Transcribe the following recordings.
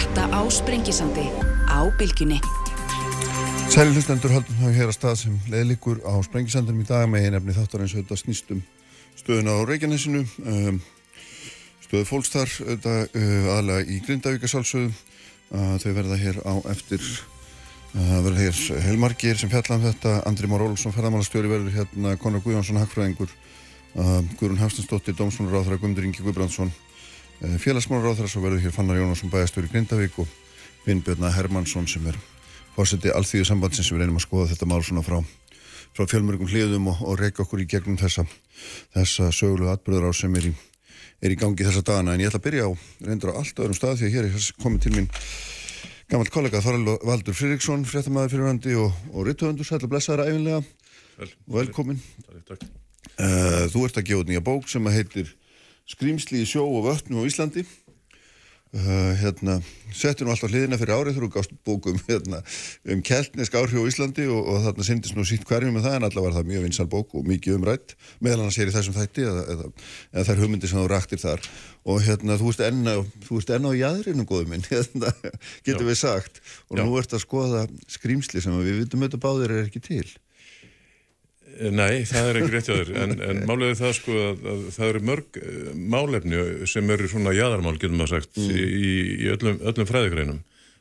frétta á Sprengisandi á Bilginni. Sæli hlustendur haldum þá hér að stað sem leðlikur á Sprengisandinum í dag. Með einefni þáttar eins og þetta snýstum stöðuna á Reykjanesinu, um, stöðu fólkstar, uh, aðlega í Grindavíkarsálsöðu, uh, þau verða hér á eftir, uh, verða hér heilmargir sem fjalla um þetta, Andri Már Olsson, ferðamálastjóri verður hérna, Conor Guðjónsson, Hagfræðingur, Guðrún Hafstinsdóttir, Dómsmálaráþara, Guðmundur Ingi Guðbrandsson, félagsmálaráþara, svo verður hér Fannar Jónasson, bæjastjóri Grindavík og Vinnbjörna Hermansson sem er fórseti allþýðu sambandsins sem við reynum að skoða þetta mál svona frá, frá fjölmörgum hliðum og, og reyka okkur í gegnum þessa, þessa sögulegu atbyrður á sem er í, er í gangi þessa dagana. En ég ætla að byrja á reyndur á allt öðrum stað því að hér er komið til mín gammal kollega Þorral Valdur Friðriksson fréttamaður fyrirhandi og, og rittuðandur sætla blessaðara æfinlega Vel, velkomin takk, takk. Uh, Þú ert að gefa nýja bók sem heitir Skrýmsli í sjó og vötnu á Íslandi. Uh, hérna, settur nú alltaf hliðina fyrir árið þú gást bókum hérna, um keltnesk áhrif á Íslandi og, og þarna syndist nú sítt hverjum með það en alltaf var það mjög vinsal bók og mikið umrætt meðal hann sér í þessum þætti eða, þær hugmyndir sem þú raktir þar. Og hérna þú ert enna enna á jæðrinu góðum minn hérna, getur Já. við sagt. Og Já. nú ert að skoða skrýmsli sem við vitum auðvitað báðir er ekki til Nei, það er ekki rétt á þér, en, en málega það sko að, að það eru mörg eh, málefni sem eru svona jæðarmál, getur maður sagt, mm. í, í öllum, öllum fræðigreinum.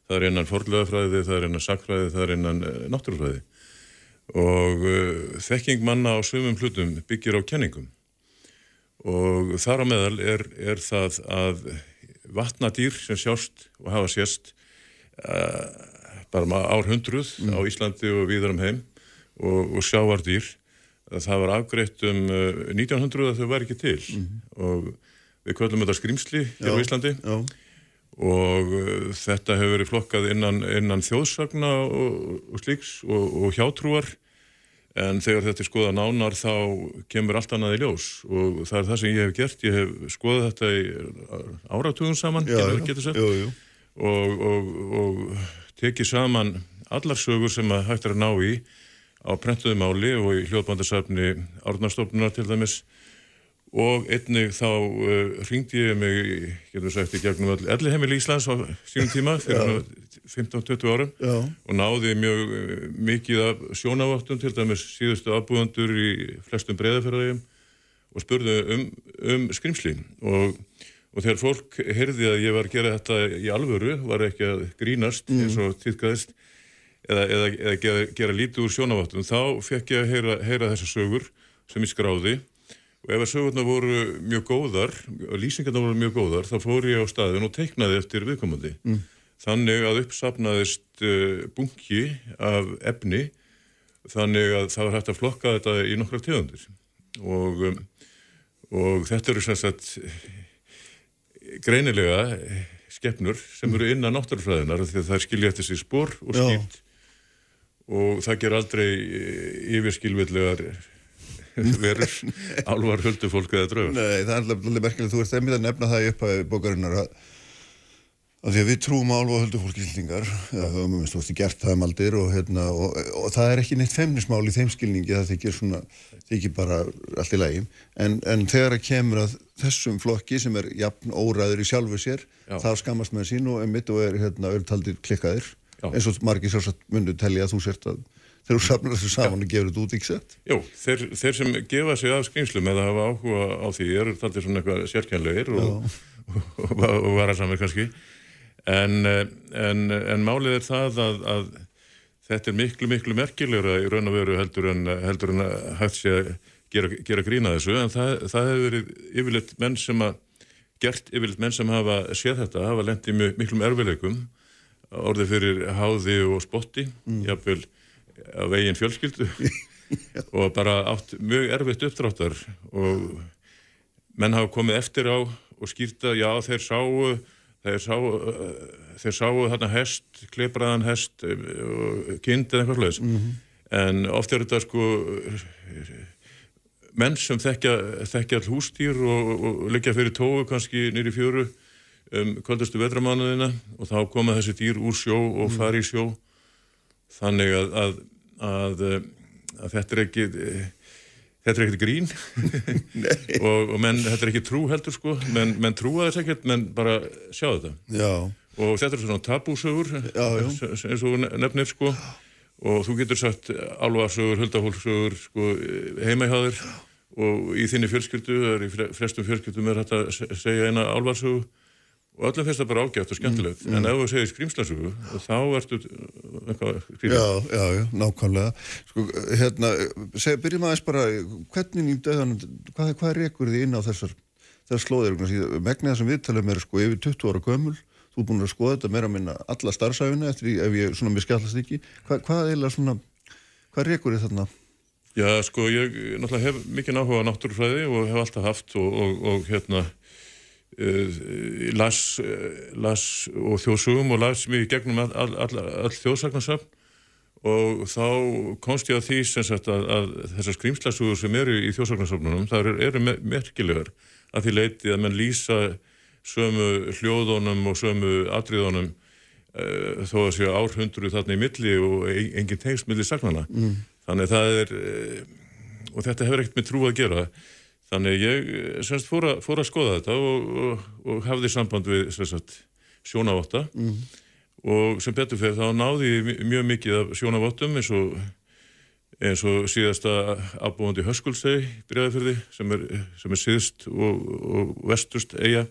Það er einan forlöðafræði, það er einan sakfræði, það er einan uh, náttúrufræði og uh, þekking manna á svömmum hlutum byggir á kenningum og þar á meðal er, er það að vatnadýr sem sjást og hafa sést uh, bara ár hundruð mm. á Íslandi og viðar um heim og, og sjáardýr það var afgreitt um 1900 uh, að þau var ekki til. Mm -hmm. og við kvöldum þetta skrimsli hér á Íslandi. já. og uh, þetta hefur verið flokkað innan, innan þjóðsagna og, og slíks og, og hjátrúar. En þegar þetta er skoða nánar þá kemur allt annað í ljós. Og það er það sem ég hef gert, ég hef skoðað þetta í áratugum saman já, já, jú, og, og tekið saman allar sögur sem að hægt er að ná í á prentuðu máli og í hljóðbandasafni Árnarstofnunar til dæmis. Og einnig þá uh, ringdi ég mig, getur sagt, í gegnum allir heimil Íslands á sínum tíma fyrir 15-20 árum. Já. og náði mjög uh, mikið af sjónaváttum til dæmis síðustu afbúðandur í flestum breyðafærðarlegum og spurði um, um skrimsli og, og þegar fólk heyrði að ég var að gera þetta í alvöru, var ekki að grínast mm. eins og týrkaðist eða, eða, eða gera, gera lítið úr sjónaváttum þá fekk ég að heyra, heyra þessar sögur sem ég skráði. Og ef að sögurna voru mjög góðar og lýsingarna voru mjög góðar þá fór ég á staðin og teiknaði eftir viðkomandi. Mm. þannig að uppsapnaðist uh, bunki af efni þannig að það var hægt að flokka þetta í nokkra tegundir. Og, um, og þetta eru sem sagt greinilega skeppnur sem eru innan náttúrufræðinar því að það skilja eftir sig spór og skýrt og það ger aldrei eh, yfirskilvilligar verur álvar höldu fólk eða dröfur. Nei, það er alveg merkilegt, þú ert einmitt að nefna það í upphæði bókarinnar að, að því að við trúum álvar höldu fólk í slningar, það höfum við stóðst í gert það um aldir og, hérna, og, og það er ekki neitt feimnismál í þeim skilningi, það þykir svona, þykir bara allt í lagi, en, en þegar það kemur að þessum flokki sem er jafn óræður í sjálfu sér, Já. þá skamast með sín og einmitt og er hérna, ölltaldir klikkaðir Já. eins og margir sjálfsagt myndu telja að þú sért að þeir eru safnað þessu saman og gefur þetta út ekki sett Jú, þeir, þeir sem gefa sig af skynslum eða hafa áhuga á því eru þaldir svona eitthvað sérkjænlegir og, og, og, og varasamir kannski. En, en, en málið er það að, að þetta er miklu miklu merkilegra í raun og veru heldur en, heldur en að hægt sé að gera, gera grína þessu. En það, það hefur verið yfirleitt menn sem að gert yfirleitt menn sem hafa séð þetta hafa lendið miklum erfileikum orðið fyrir háði og spotti mm. jáfnveil á veginn fjölskyldu og bara átt mjög erfitt uppdráttar og menn hafa komið eftir á og skýrta, já þeir sáu þeir sáu, þeir sáu þarna hest, kleipraðan hest og kind eða eitthvað sluðis mm -hmm. en oft er þetta sko menn sem þekkja, þekkja hústýr og, og leggja fyrir tóu kannski nýri fjöru um kvöldastu vetramánuðina og þá koma þessi dýr úr sjó og mm. fari í sjó. Þannig að, að, að, að þetta er ekki þetta er ekkert grín. Og, og menn, þetta er ekki trú heldur sko. Menn, menn trúa þess ekkert, menn bara sjá þetta. Já. og þetta er svona tabúsögur eins og nefnir sko. Og þú getur sagt alvarsögur, höldahólsögur sko, heimæhaður og í þinni fjölskyldu, í flestum fjölskyldum er þetta að segja eina alvarsögu og öllum finnst það bara ágæft og skemmtilegt. Mm, mm. en ef þú segir skrimslasögu þá ertu eitthvað skrýmsla Já, já, já, nákvæmlega. Sko, hérna, seg, byrjum aðeins bara hvernig í döðanum, hvað, hvað er rekur þið inn á þessar, þessar slóðir? Megni það sem við talum er sko yfir 20 ára gömul. Þú er búin að skoða þetta meira að minna alla starfsæfina eftir ef ég svona mér skallast ekki. Hva, hvað er svona, hvað rekur þið þarna? Já, sko, ég náttúrulega hef mikið náhuga á náttúrufræði og hef alltaf haft og, og, og hérna Uh, las, uh, las og þjóðsugum og las mig gegnum all, all, all, all þjóðsagnarsafn og þá komst ég að því sagt, að, að þessar skrýmslasugur sem eru í þjóðsagnarsafnunum það eru, eru merkilegar. Að því leiti að mann lýsa sömu hljóðunum og sömu atriðunum uh, þó að séu árhundru þarna í milli og engin tengst milli sagnana mm. þannig það er og þetta hefur ekkert með trú að gera Þannig ég eh, semst fór að, fór að skoða þetta og, og, og hafði samband við sagt, sjónavotta mm. og sem betur fyrir þá náði ég mjög mikið af sjónavottum eins og, eins og síðasta afbúandi höskulseg bregðarfyrði sem er, sem er síðst og vestust eiga,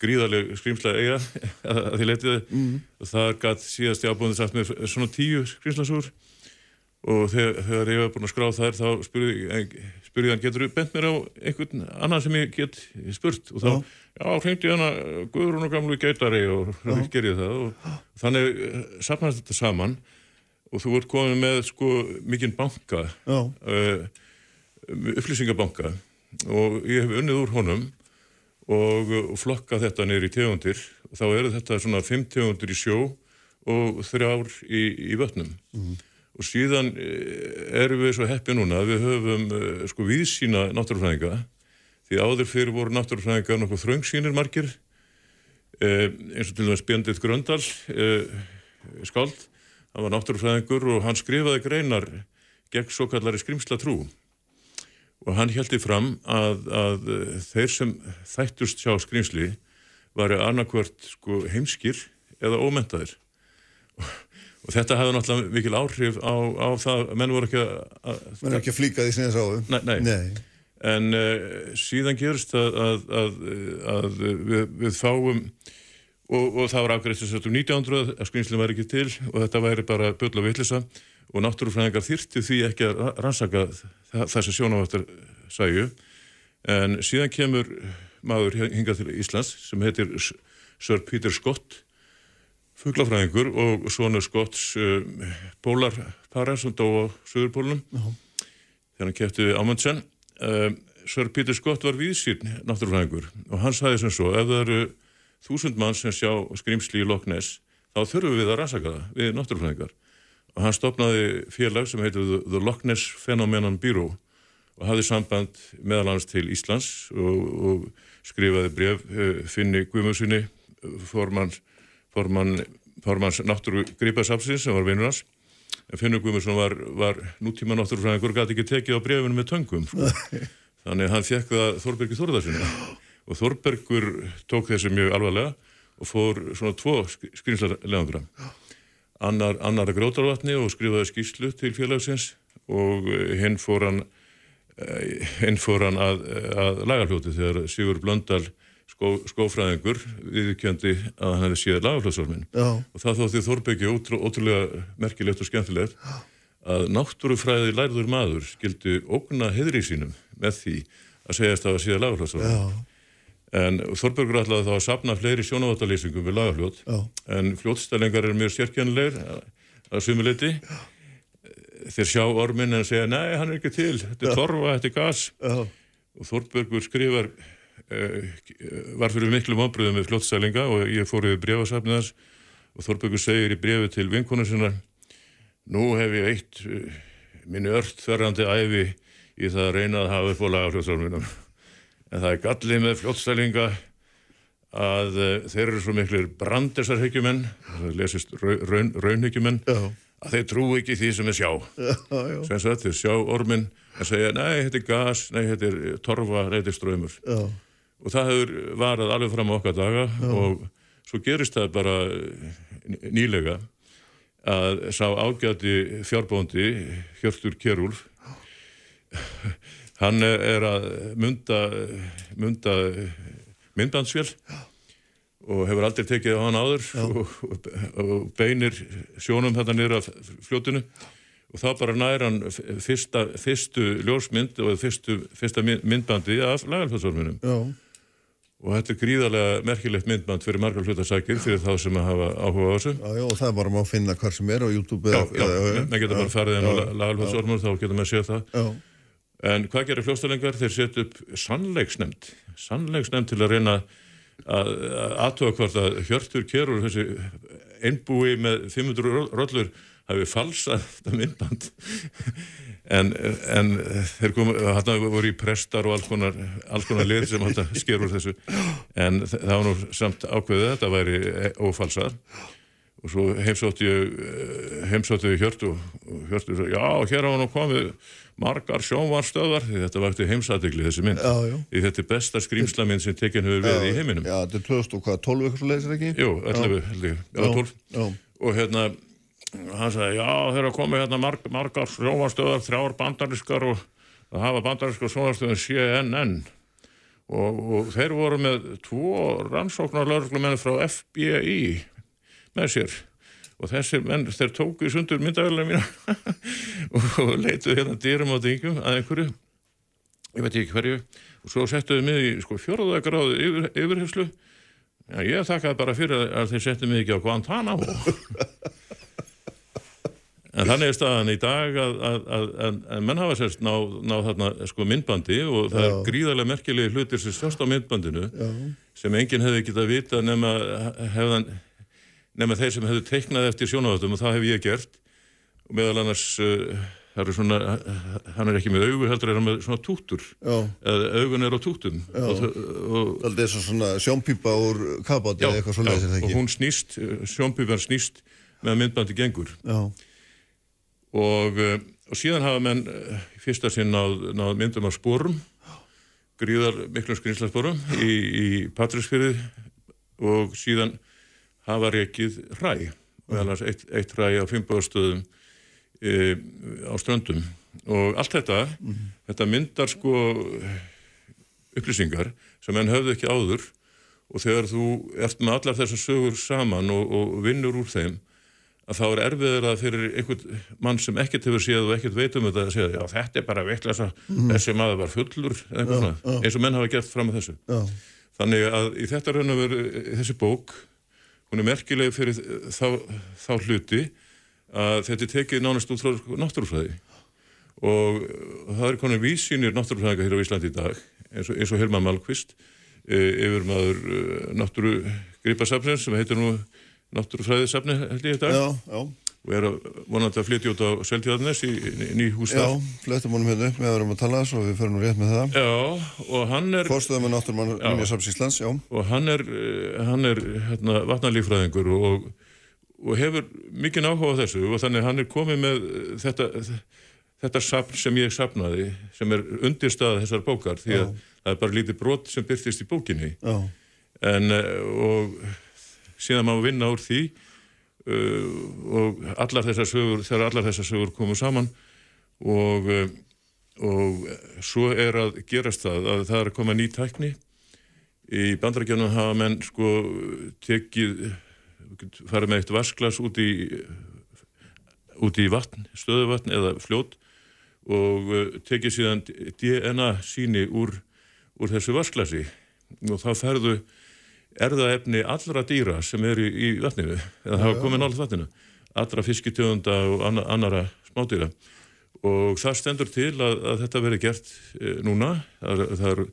gríðarlega skrimslega eiga að því letiði mm. og það gætt síðast í afbúandi sagt með svona tíu skrimslasúr og þegar, þegar ég var búin að skrá þær þá spurði ég spurði hann, getur þú bent mér á einhvern annan sem ég get spurt? Og þá, já, hrengti hann að Guðrún og gamlu geitari og gerði það. Og þannig eh, sapnast þetta saman. Og þú ert komið með sko mikinn banka uh, upplýsingabanka. Og ég hef unnið úr honum og, og flokkað þetta neyri í tegundir. Og þá eru þetta svona fimm tegundir í sjó og þrjár í, í vötnum. Mm og síðan eh, erum við svo heppi núna að við höfum eh, sko viðsýna náttúrufræðinga. Því áður fyrir voru náttúrufræðinga nokkuð þröngsýnir margir eh, eins og til dæmis Björndið Gröndal skald, hann var náttúrufræðingur og hann skrifaði greinar gegn svo kallari skrimsla trú og hann heldi fram að, að þeir sem þættust sjá skrimsli varu annarkvört sko heimskir eða ómentaðir og og þetta hefði náttúrulega mikil áhrif á, á það, menn voru ekki að menn voru ekki að flíka því sem þið sáðu nei, nei. nei. en uh, síðan gerist að, að, að við, við fáum og, og það var afgræðist þess að 1900 að skrýmslinn væri ekki til og þetta væri bara böll og vittlisa og náttúrufræðingar þyrti því ekki að rannsaka þessi sjónaváttar sæju en síðan kemur maður hingað til Íslands sem heitir Sir Peter Scott fugglafræðingur og svonu Skotts uh, pólarpara sem dó á Suðurpólunum þegar hann kæfti við Amundsen. Uh, Sir Peter Scott var viðsýrn náttúrufræðingur og hann sagði sem svo ef það eru þúsund mann sem sjá skrimsli í Loch Ness þá þurfum við að rannsaka það við náttúrufræðingar. Og hann stopnaði félag sem heitir The, Ness Phenomenon Bureau og hafði samband meðalans til Íslands og, og skrifaði bref uh, Finni Guðmjössinni formann formann, formanns náttúru grípasafsins sem var vinnur hans. Finnur Guðmursson var, var nútíma náttúrufræðingur og gæti ekki tekið á brefinu með töngum sko. þannig að hann fekk það Þorbergi Þorðarsinni og Þorbergur tók þessu mjög alvarlega og fór svona tvo skrýnslarlegangra annar, annar að grótarvatni og skrifaði skýslu til félagsins og hinn fór hann hinn fór hann að, að lagarhljóti þegar Sigur Blöndal skó, skófræðingur viðkjöndi að hann hefði séð lagaflöðsvarmin og það þótti Þorbeki ótrú, ótrúlega merkilegt og skemmtilegt að náttúrufræði lærður maður skildi ógna heðri sínum með því að segjast að það séð lagaflöðsvarmin en Þorbergur ætlaði þá að sapna fleiri sjónavattalýsingum við lagafljót. En fljótstælingar er mjög sérkjænleir að sumuleiti þeir sjá ormin en segja nei, hann er ekki til, þetta er torfa, þetta er gas. Já. og Þorbergur skrifar var fyrir miklu mómbröðu með fljótsælinga og ég fór yfir brefasafnið hans og Þorbjörgur segir í brefi til vinkonu sinna nú hef ég eitt uh, minni ört þverjandi æfi í það að reyna að hafa upp á lagafljótsálminum en það er gallið með fljótsælinga að uh, þeir eru svo miklir brandesarhyggjumenn það lesist raun, raunhyggjumenn að þeir trú ekki því sem þeir sjá. Sem sagt þeir sjá ormin að segja nei þetta er gas, nei þetta er torfa, nei þetta er ströymur já og það hefur varað alveg fram á okkar daga Já. og svo gerist það bara eh, nýlega að sá ágæti fjárbóndi Hjörtur Kjærúlf hann er að mynda, mynda myndbandsvél og hefur aldrei tekið á hann áður og, og, beinir sjónum þetta af fljótinu. Og þá bara nær hann fyrsta, fyrstu ljósmynd og fyrstu, fyrsta myndbandi af lagalfjöldsórminum og þetta er gríðarlega merkilegt myndband fyrir margar hlutasækir fyrir þá sem að hafa áhuga á þessu. Já, já, og það er bara að finna hvar sem er á YouTube Já, já, maður getur bara farið inn á lagalfjöldsórmur þá getur maður séð það. Já. En hvað gerir fljóstalengar? Þeir setja upp sannleiksnemnd, sannleiksnemnd til að reyna að aðtóa hvort að Hjörtur þessi einbúi með 500 rollur, hafi falsað þetta myndband. en, en þeir komu, hann voru í prestar og alls konar, alls konar lið sem hann skerur þessu. En það var nú samt ákveðið að þetta væri ófalsað. Og svo heimsóttu ég Hjörtur og Hjörtur svo, já, hér hafa nú komið margar sjónvarstöðar því þetta var eftir heimsatikli þessi mynd já, já. því þetta er besta skrýmslamynd sem tekinn hefur verið í heiminum Já, þetta er 2012 eitthvað svo leiðis ekki? Jú, 11, já, 12 og hérna hann sagði, já þeir eru komið hérna marg, margar sjónvarstöðar, þrjár bandarískar og það hafa bandarískar sjónvarstöðar CNN og, og þeir voru með tvo rannsóknar lauruglumenni frá FBI með sér. Og þessir menn, þeir tóku í sundur myndavelina mína og leituðu hérna dýrum á dingum að einhverju. Ég veit ekki hverju. Og svo settuðu mig í sko fjörðagráðu yfir, yfirhefslu Já, ég þakkaði bara fyrir að þeir settu mig ekki á Guantanamo en þannig er staðan í dag að, að, að, að menn hafa sérst ná, ná þarna sko myndbandi og það Já. er gríðarlega merkilegi hlutir sem sérst á myndbandinu Já. sem enginn hefði getað vita nema hefðan nema þeir sem hefðu teiknað eftir sjónavöldum og það hef ég gert. Og meðal annars uh, svona, hann er ekki með augu heldur er hann með svona tútur eða augun er á tútum Það er svona sjónpípa úr kabáti eða eitthvað svona og hún snýst, sjónpípan snýst með myndbandi gengur. Já. Og uh, og síðan hafa menn uh, fyrsta sinn náð, náð myndum af spórum gríðar miklum skrýnslasporum í, í Patrísfyrði og síðan hafa reikið hræ og eitt, eitt hræ á fimmbagastöðum e, á ströndum. Og allt þetta mm þetta myndar sko upplýsingar sem enn höfðu ekki áður. Og þegar þú ert með allar þessar sögur saman og, og vinnur úr þeim að þá er erfiður að fyrir einhvern mann sem ekkert hefur séð og ekkert veit um þetta að segja já þetta er bara veitlega mm þessi maður var fullur já, já. eins og menn hafa gert fram á þessu já. þannig að í þetta raun og veru þessi bók hún er merkileg fyrir þá, þá hluti að þetta er tekið nánast út frá náttúrufræði og það er konar vísínir náttúrufræðingar hér á Íslandi í dag eins og, eins og Helma Malmqvist e, yfir maður e, náttúrugripasafnin sem heitir nú náttúrufræðisafni held ég þetta já, já og er vonandi að flytja út á Seltjarnes í ný hús þar. Já, flyttum honum hérna upp með að vera um að tala svo við förum nú rétt með það. Já, og hann er... Fórstuða með náttúrumann Minja Samsíslands, já. Og hann er, eh, hann er hérna, vatnalífræðingur og, og hefur mikið áhuga á þessu og þannig hann er komið með þetta, þetta sapn sem ég sapnaði sem er undirstað þessar bókar því að já. það er bara lítið brot sem byrtist í bókinni. Já. En, eh, og síðan má vinna úr því Uh, og allar þessar sögur þegar allar þessar sögur komu saman og, uh, og svo er að gerast það að það er að koma ný tækni. Í bandarækjanum hafa menn sko tekið farið með eitt vasklas út í út í vatn, stöðuvatn eða fljót og uh, tekið síðan DNA síni úr, úr þessu vasklasi og þá ferðu erðaefni allra dýra sem eru í vatninu, eða hafa komið náttúrulega vatninu, allra fiskitjóðunda og annara smádýra. Og það stendur til að, að þetta veri gert e, núna, það, það eru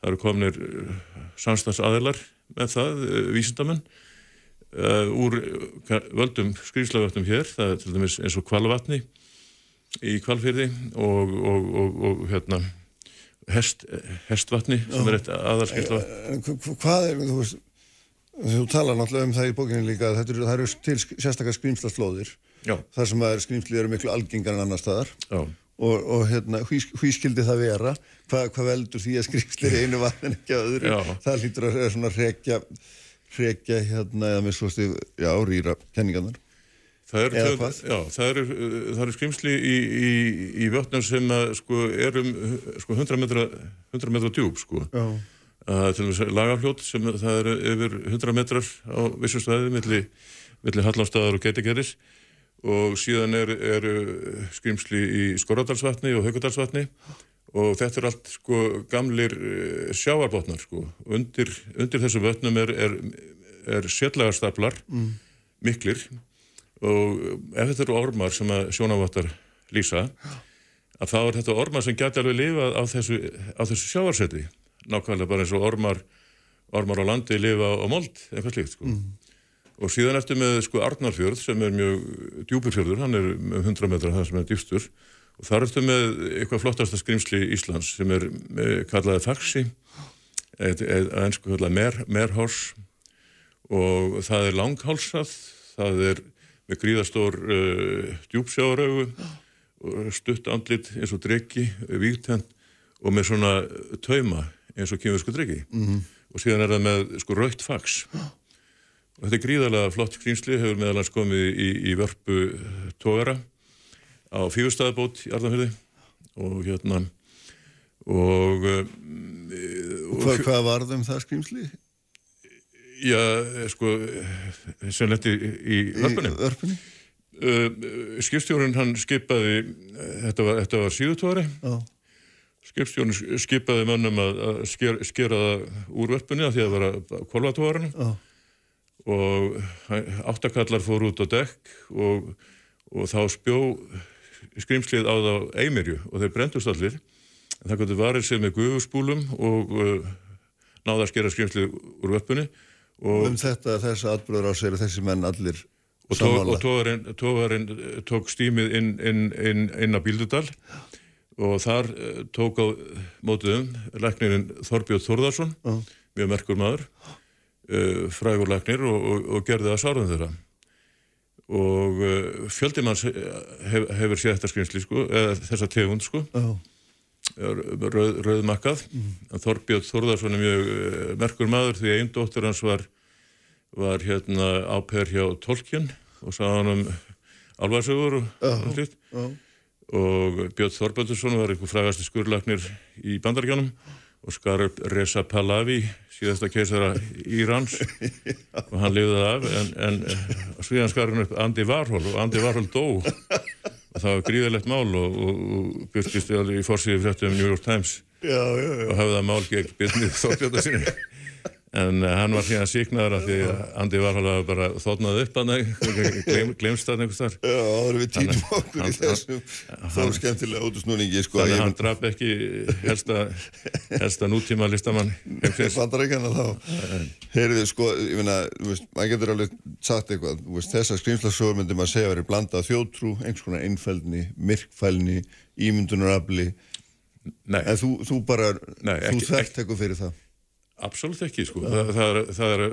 er kominir e, samstags aðilar með það, e, vísindamenn e, úr völdum skrýslagvatnum hér, það er til dæmis eins og kvalvatni í kvalfyrði og, og, og, og hérna hest, hestvatni sem er eitt aðarskilta Hvað er, þú veist þú tala náttúrulega um það í bókinu líka þetta eru, eru til sérstakar skrýmslaslóðir þar sem að skrýmsli eru miklu algengar en annar staðar Já. og, og hérna, hví, hví skildi það vera hvað hva veldur því að skrýmsli er einu vatn en ekki öðru Já. það lítur að svona rekja hrekja hérna eða með svosti, já, rýra kenningarnar. Það eru, uh, það eru skrimsli í, í, í vötnum sem að, sko, er um sko, 100 metra, 100 metra djúb sko. Uh, til dæmis lagarfljót sem það eru yfir 100 metrar á vissu stæði milli, milli Hallandstaðar og Geitigeris og síðan eru er skrimsli í Skorradalsvatni og Haukadalsvatni. Og þetta er allt sko gamlir sjávarbotnar sko. Undir, undir þessu vötnum er, er, er sérlagarstaplar miklir og ef þetta eru ormar sem að sjónavottar lýsa að þá er þetta ormar sem gæti alveg lifað á þessu, á þessu sjávarseti nákvæmlega bara eins og ormar ormar á landi lifa á mold eitthvað slíkt sko. og síðan eftir með sko Arnarfjörð sem er mjög djúpur fjörður, hann er um 100 metrar það sem er dýpstur og þar eftir með eitthvað flottasta skrimsli Íslands sem er eh, kallaði faxi eða ennsku kallaði mer, merhors. Og það er langhálsað það er með gríðastór uh, djúpsjáaraugu og stutt andlit eins og dregi, vígtent og með svona tauma eins og kemur sko dregi -hmm. og síðan er það með sko raukt fax og þetta er gríðarlega flott skrýnsli hefur meðalans komið í, í vörpu tógara á fífustæðabót í Arðanfjörði og hérna og, uh, Og hvað, hvað varðum það skrýmsli? Já, sko sem letti í vörpunni vörpunni? uh, skipstjórun hann skipaði þetta var, þetta var síðutóri Já. skipstjórun skipaði mönnum að, að sker, skera það úr vörpunni af því að það var að kolvatóðarinn Já. og áttakallar fór út á dekk og, og þá spjó skrimslið á þá eimirju og þeir brendust allir en það gott varið sig með guðurspúlum og uh, náða að skera skrimslið úr vörpunni og Um þetta, þessa atbröður á sér þessi menn allir sammála. og tógarinn, tógarinn tók stímið inn, inn, inn, inn á Bíldudal og þar eh, tók á mótuðum læknirinn Þorbjörn Þórðarsson Já. mjög merkur maður uh, frægur læknir og, og, og gerði það sárum þeirra og uh, fjöldimanns hef, hefur séð þetta skrýnsli sko, eða þessa tegund sko Já. Rauð, rauðmakkað mm. Þorbjörn Þórðarsson er mjög uh, merkur maður því einn dóttur hans var var hérna áper hjá Tolkien og sá hann um alvarsögur og, og slíkt Já. og Björn Þorbjörnsson var einhver frægasti skurlagnir í bandaríkjónum og skar upp Reza Pahlavi síðasta keisara Írans. Og hann lifði það af en, en svíðan skar hann upp Andy Warhol og Andy Warhol dó. Og það var gríðilegt mál og, og, og byrkist í fórsíði fréttum New York Times. Já, já, já. og hafði það mál gegn Byrni Þorbjörn sinni en uh, hann var síðan síknaður af því að Andi hafa bara þótnað upp hann gleym, glemst það einhvers þar Já, áður við týnum Hann- okkur í hann- þessum. þó skemmtilega ótusnúningi sko þannig að ég hann draf ekki helsta, helsta nútíma listamann heimsins. bandarækjana þá. Heyrðu sko, ég veist, maður getur alveg sagt eitthvað, veist, þessa skrýmslasögur myndi maður segja að vera blanda þjótrú einhvers konar einfældni, myrkfælni ímyndunarafli, Nei, en þú, þú bara Nei, þú ekki- þekkt eitthvað fyrir það absolutt ekki sko. það, það er, það er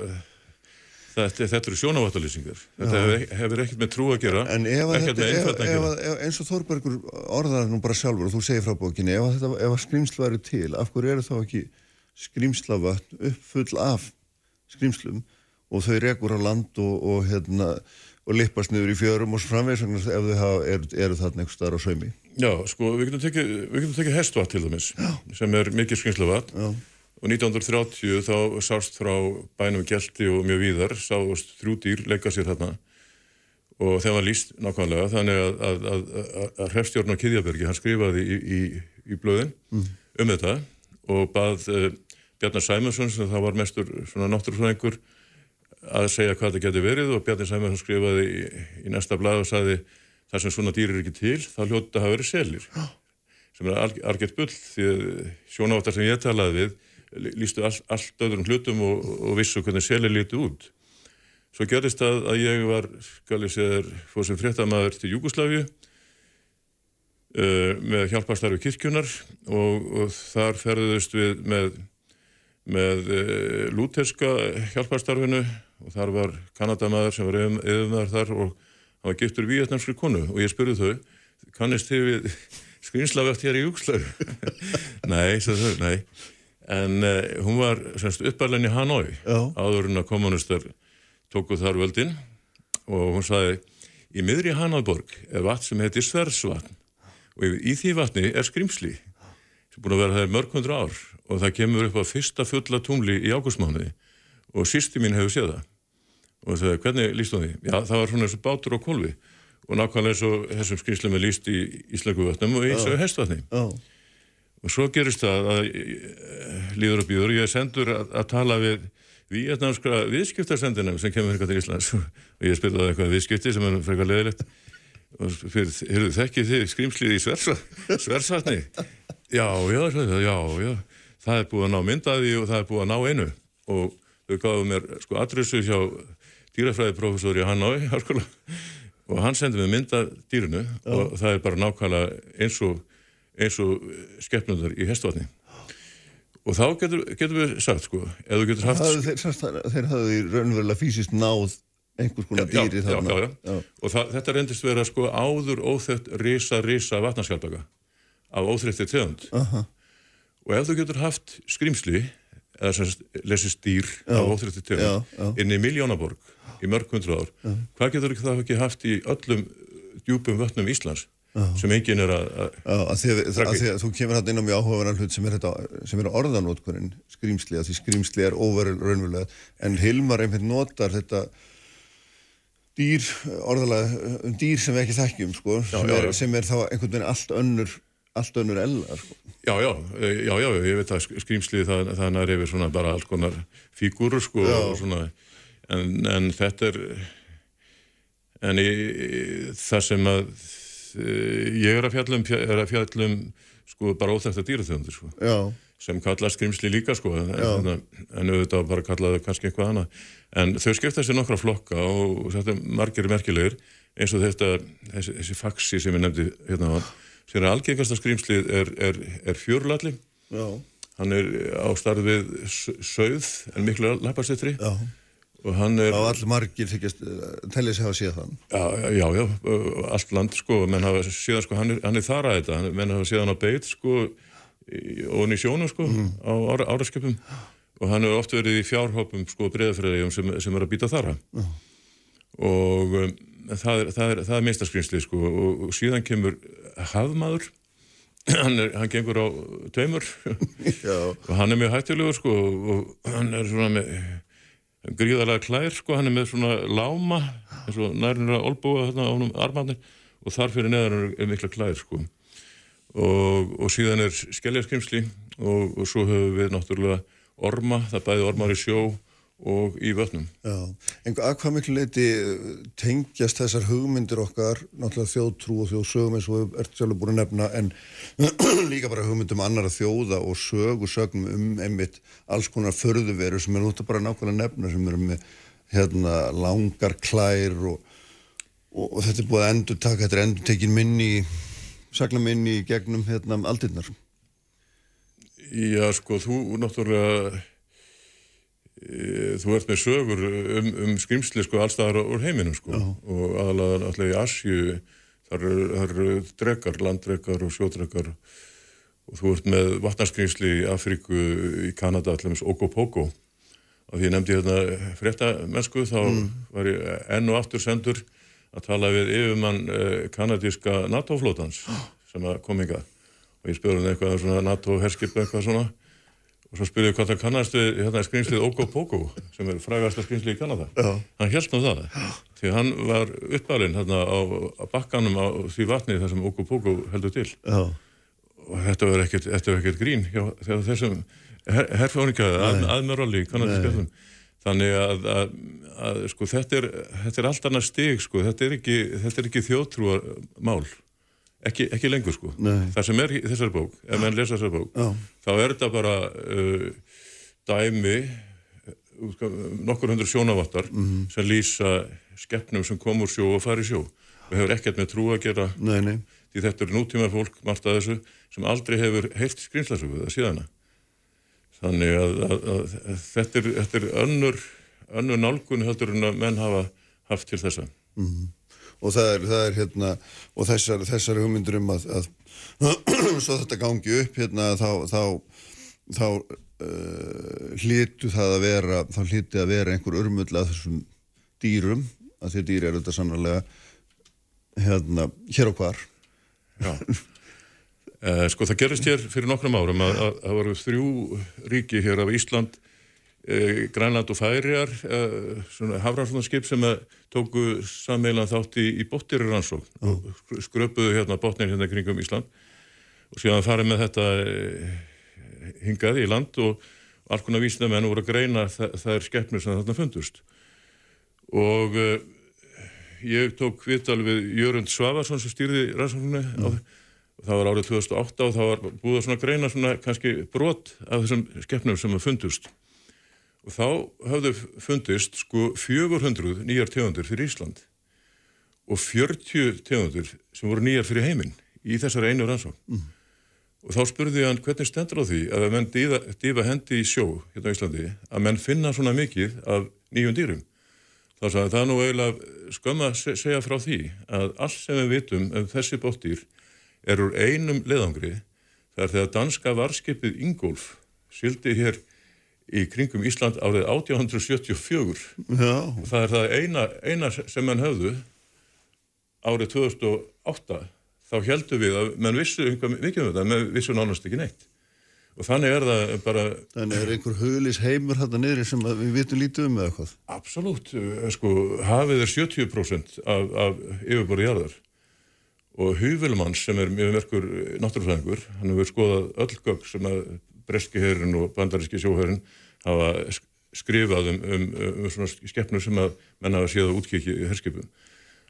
Þetta, þetta eru sjónavattalýsingar. Þetta hefur, hefur ekkert með trú að gera, En ef þetta, ef, að ef, ef, eins og Þorbergur orðaði nú bara sjálfur og þú segir frá bókinni, ef að, skrýmslu væri til, af hverju eru þá ekki skrýmslavatn uppfull af skrýmslum og þau rekur á land og, og, hérna, og lippast niður í fjörum og framvegis ef þau hafa, eru, eru þarna einhver staðar á saumi. Já, sko, við getum tekið, við getum tekið hestvatt til dæmis, sem er mikið skynslavat Já. Og 1930 þá sást frá bænum Gelti og mjög víðar, sást þrjú dýr leika sér þarna. Og þeim var líst nákvæmlega þannig að, að, að, að, að hrefstjórn á Kiðjabergi, hann skrifaði í, í, í blöðin um þetta og bað uh, Bjarnar Sæmundsson sem það var mestur svona náttúrufræðingur að segja hvað þetta geti verið og Bjarni Sæmundsson skrifaði í, í næsta blað og sagði þar sem svona dýr er ekki til, þá hljóta að hafa verið selir. Sem er alg- algjört bull því að sjónaváttar sem ég talaði við lístu all, allt öðrum hlutum og, og vissu hvernig selir líti út svo gerist það að ég var skal ég segja þér, fór sem fréttamaður til Júgoslavíu uh, með hjálparstarfi kirkjunar og, og þar ferðuðust við með með uh, lúterska hjálparstarfinu og þar var Kanadamaður sem var yfirmaður þar og hann var giftur vietnamskri konu og ég spurði þau, kannist þið við skrýnslavægt hér í Júgslaug? nei, sagði þau, nei. En uh, hún var semst uppalinn í Hanoi Já. áður en að kommunistar tóku þar völdin. Og hún sagði í miðri Hanoiborg er vatn sem heitir Sversvatn og í, í því vatni er skrimsli sem búin að vera það í mörg hundru ár og það kemur upp á fyrsta fulla tungli í águstmánuði og sýsti mín hefur séð það. Og það er hvernig líst þú því? Já, það var svona eins og bátur á kolvi og nákvæmlega eins og þessum skrimslum er líst í Íslangu vatnum og í þessu hestvatni. Já, og svo gerist það að eh, líður og býður, ég er sendur að, að tala við vietnamskra viðskiptarsendinum sem kemur eitthvað til Íslands. Og ég spilði á eitthvað viðskipti sem er frekar leðilegt og fyrir, heyrðu þekkið þið skrimslið í Sversa, Sversvatni já, já, já, já. Það er búið að ná myndaði og það er búið að ná einu. Og þau gáðu mér sko adressu hjá dýrafræðiprofessor í háskóla og hann sendi mér mynda dýrinu og það er bara nákvæmlega eins og eins og skeppnundar í hestvatni. Og þá getur, getur við sagt sko, ef þú getur haft það, þeir, semst, í raunverulega fysiskt náð einhvers konar Já, dýri já, þarna. já, og það, þetta reyndist vera sko áður óþett risa, risa vatnarskjaldbaka af óþreytti tegund. Aha. og ef þú getur haft skrimsli eða sem sagt, lesist dýr af óþreytti tegund inn í miljónaborg í mörg hundru ár hvað getur það ekki haft í öllum djúpum vötnum Íslands sem enginn er að, Já, því að þú kemur hann inn á mjög áhugaverðan hlut sem er, þetta, sem er orðanótkurinn skrýmsli, að því skrýmsli er óverulraunverulega en Hilmar einmitt notar þetta dýr, orðalega um dýr sem við ekki þekkjum sko, sem, já, er, já. sem er þá einhvern veginn allt önnur allt önnur ella sko. Já, já, eh, já, já, ég veit að skrýmslið það, það nær yfir svona bara alls konar fígúrur sko Já. og svona, en, en þetta er, en í, það sem að ég er að fjallum, er að fjallum sko bara óþægt að dýraþjóðundir sko, Já, sem kalla skrýmsli líka sko, en, en, auðvitað bara kallaðu kannski eitthvað annað, en þau skipta sér nokkra flokka og þetta er margir merkilegir, eins og þetta, þessi, þessi faxi sem ég nefndi hérna sem er algengasta skrýmslið er, er, er fjörlalli já, hann er á starf við s- sauð en miklu lappasettri já er, og all margir þykjast tellið sig hafa séð þann já, já, já, allt land sko, menn hafa síðan sko, hann er, hann er þar að þetta, menn hafa síðan á beit sko, og hann í sjónum sko, á ára, áraskjöpum og hann hefur oft verið í fjárhópum sko breyðafræðijum sem, sem er að býta þara og um, það er, er, er minnstaskrinsli sko og, og síðan kemur hafmaður. Hann, er, hann gengur á tveimur. Og hann er mjög hættulegur sko og hann er svona með gríðarlega klær sko, hann er með svona láma eins og nærnir að olbúa þarna á honum armarnir og þar fyrir neðan er mikla klær sko. Og, og síðan er skelljarskrimsli og, og svo höfum við náttúrulega orma, það bæði ormar í sjó og í vötnum. já. En að hvað miklu leiti eh, tengjast þessar hugmyndir okkar, náttúrulega þjóðtrú og þjóðsögum eins og við ert sjálfur búin að nefna, en líka bara hugmyndum annara þjóða og sögusögnum um einmitt alls konar förðuveru sem er út að bara nákvæmlega nefna, sem eru með hérna langar klær og, og, og þetta er búið að endur taka, þetta er endur tekin minni, sagna minni gegnum hérna aldirnar. Já, sko, þú náttúrulega þú ert með sögur um, um skrimsli sko allstaðar úr heiminum sko. Og aðalega náttúrulega í Asju þar eru, þar eru drekar, landdrekar og sjódrekar og þú ert með vatnarskrimsli í Afríku, í Kanada allaveg Ogopogo og því ég nefndi hérna frétta mennsku þá var ég enn og aftur sendur að tala við yfirmann eh, kanadíska NATO-flótans sem að kom hingað. Og ég spurði hann eitthvað um svona NATO-herskip eitthvað svona og svo spurði ég hvað það kannast við hérna skrýmslið Ogopogo sem er frægasta skrýmslið í Kanada? Já. hann held nú það. Því hann var uppalinn hérna á, á bakkanum á því vatni þar sem Ogopogo heldur til. Já. og þetta var ekkert, þetta var ekkert grín hjá, hjá þessum her, herfóninga að, aðmjörali í kanadískjöfnum þannig að, að, að sko, þetta, er, þetta er allt annað stig sko. þetta er ekki, þetta er ekki þjóðtrúar mál ekki, ekki lengur sko. Nei. það sem er í þessari bók ef menn lesa þessari bók Já. þá er þetta bara uh, dæmi uh, sko, nokkur hundur sjónavattar sem lýsa skeppnum sem kom úr sjó og fari sjó. Og hefur ekkert með trú að gera. Nei, nei. því þetta er nútíma fólk margt að þessu sem aldrei hefur heilt skrýmslasögu það síðana þannig að, að, að þetta, er, þetta er önnur, önnur nálgun heldur en að menn hafa haft til þessa og það er, það er hérna og þessar, þessar hugmyndur um að, að svo þetta gangi upp hérna þá, þá, þá uh, hlýtu það að vera þá hlýti að vera einhver urmull að þessum dýrum að því dýr eru þetta sannlega hérna, hér og hvar. Já. Uh, Sko það gerist hér fyrir nokkrum árum að það voru þrjú ríki hér af Ísland Grænland og Færiar svona hafranslunarskip sem að tóku sammeilan þátt í, í bóttirir rannsók og skröpuðu hérna bótnir hérna kringum Ísland. Og síðan farið með þetta hingað í land og alls konar vísnamenn voru að greina er skeppnur sem þarna fundust. Og uh, ég tók viðtal við Jörgund Svavarsson sem stýrði rannsóknunni mm. það var árið 2008 og það var búið að greina svona kannski brot af þessum skeppnum sem fundust og þá hafðu fundist sko 400 nýjar tegundur fyrir Ísland og 40 tegundur sem voru nýjar fyrir heiminn í þessari einu rannsókn. Mm og þá spurði hann hvernig stendur á því að ef menn dýfa, dýfa hendi í sjó hérna á Íslandi að menn finna svona mikið af nýjum dýrum? Þá sagði það nú eiginlega skömma að segja frá því að allt sem við vitum um þessi bóttýr er úr einum leðangri þar þegar danska varskipið Ingolf sildi hér í kringum Ísland árið 1874 Já. og það er það eina, eina sem menn höfðu árið 2008 þá heldum við að menn vissu einhver mikið um þetta, menn vissu nánast ekki neitt. Og þannig er það bara Þannig er einhver hulis heimur þetta niður sem við vitum lítið um eða eitthvað? Absolut, eh, sko, hafið er 70% af, af yfirborði jarðar. Og Húvilmanns sem er mjög merkur náttúrufræðingur hann hefur skoðað öll gögg sem að breski herrin og bandaríski sjóherrin hafa skrifað um, um, um svona skeppnur sem að menn hafa séð á útkiki í herskipum.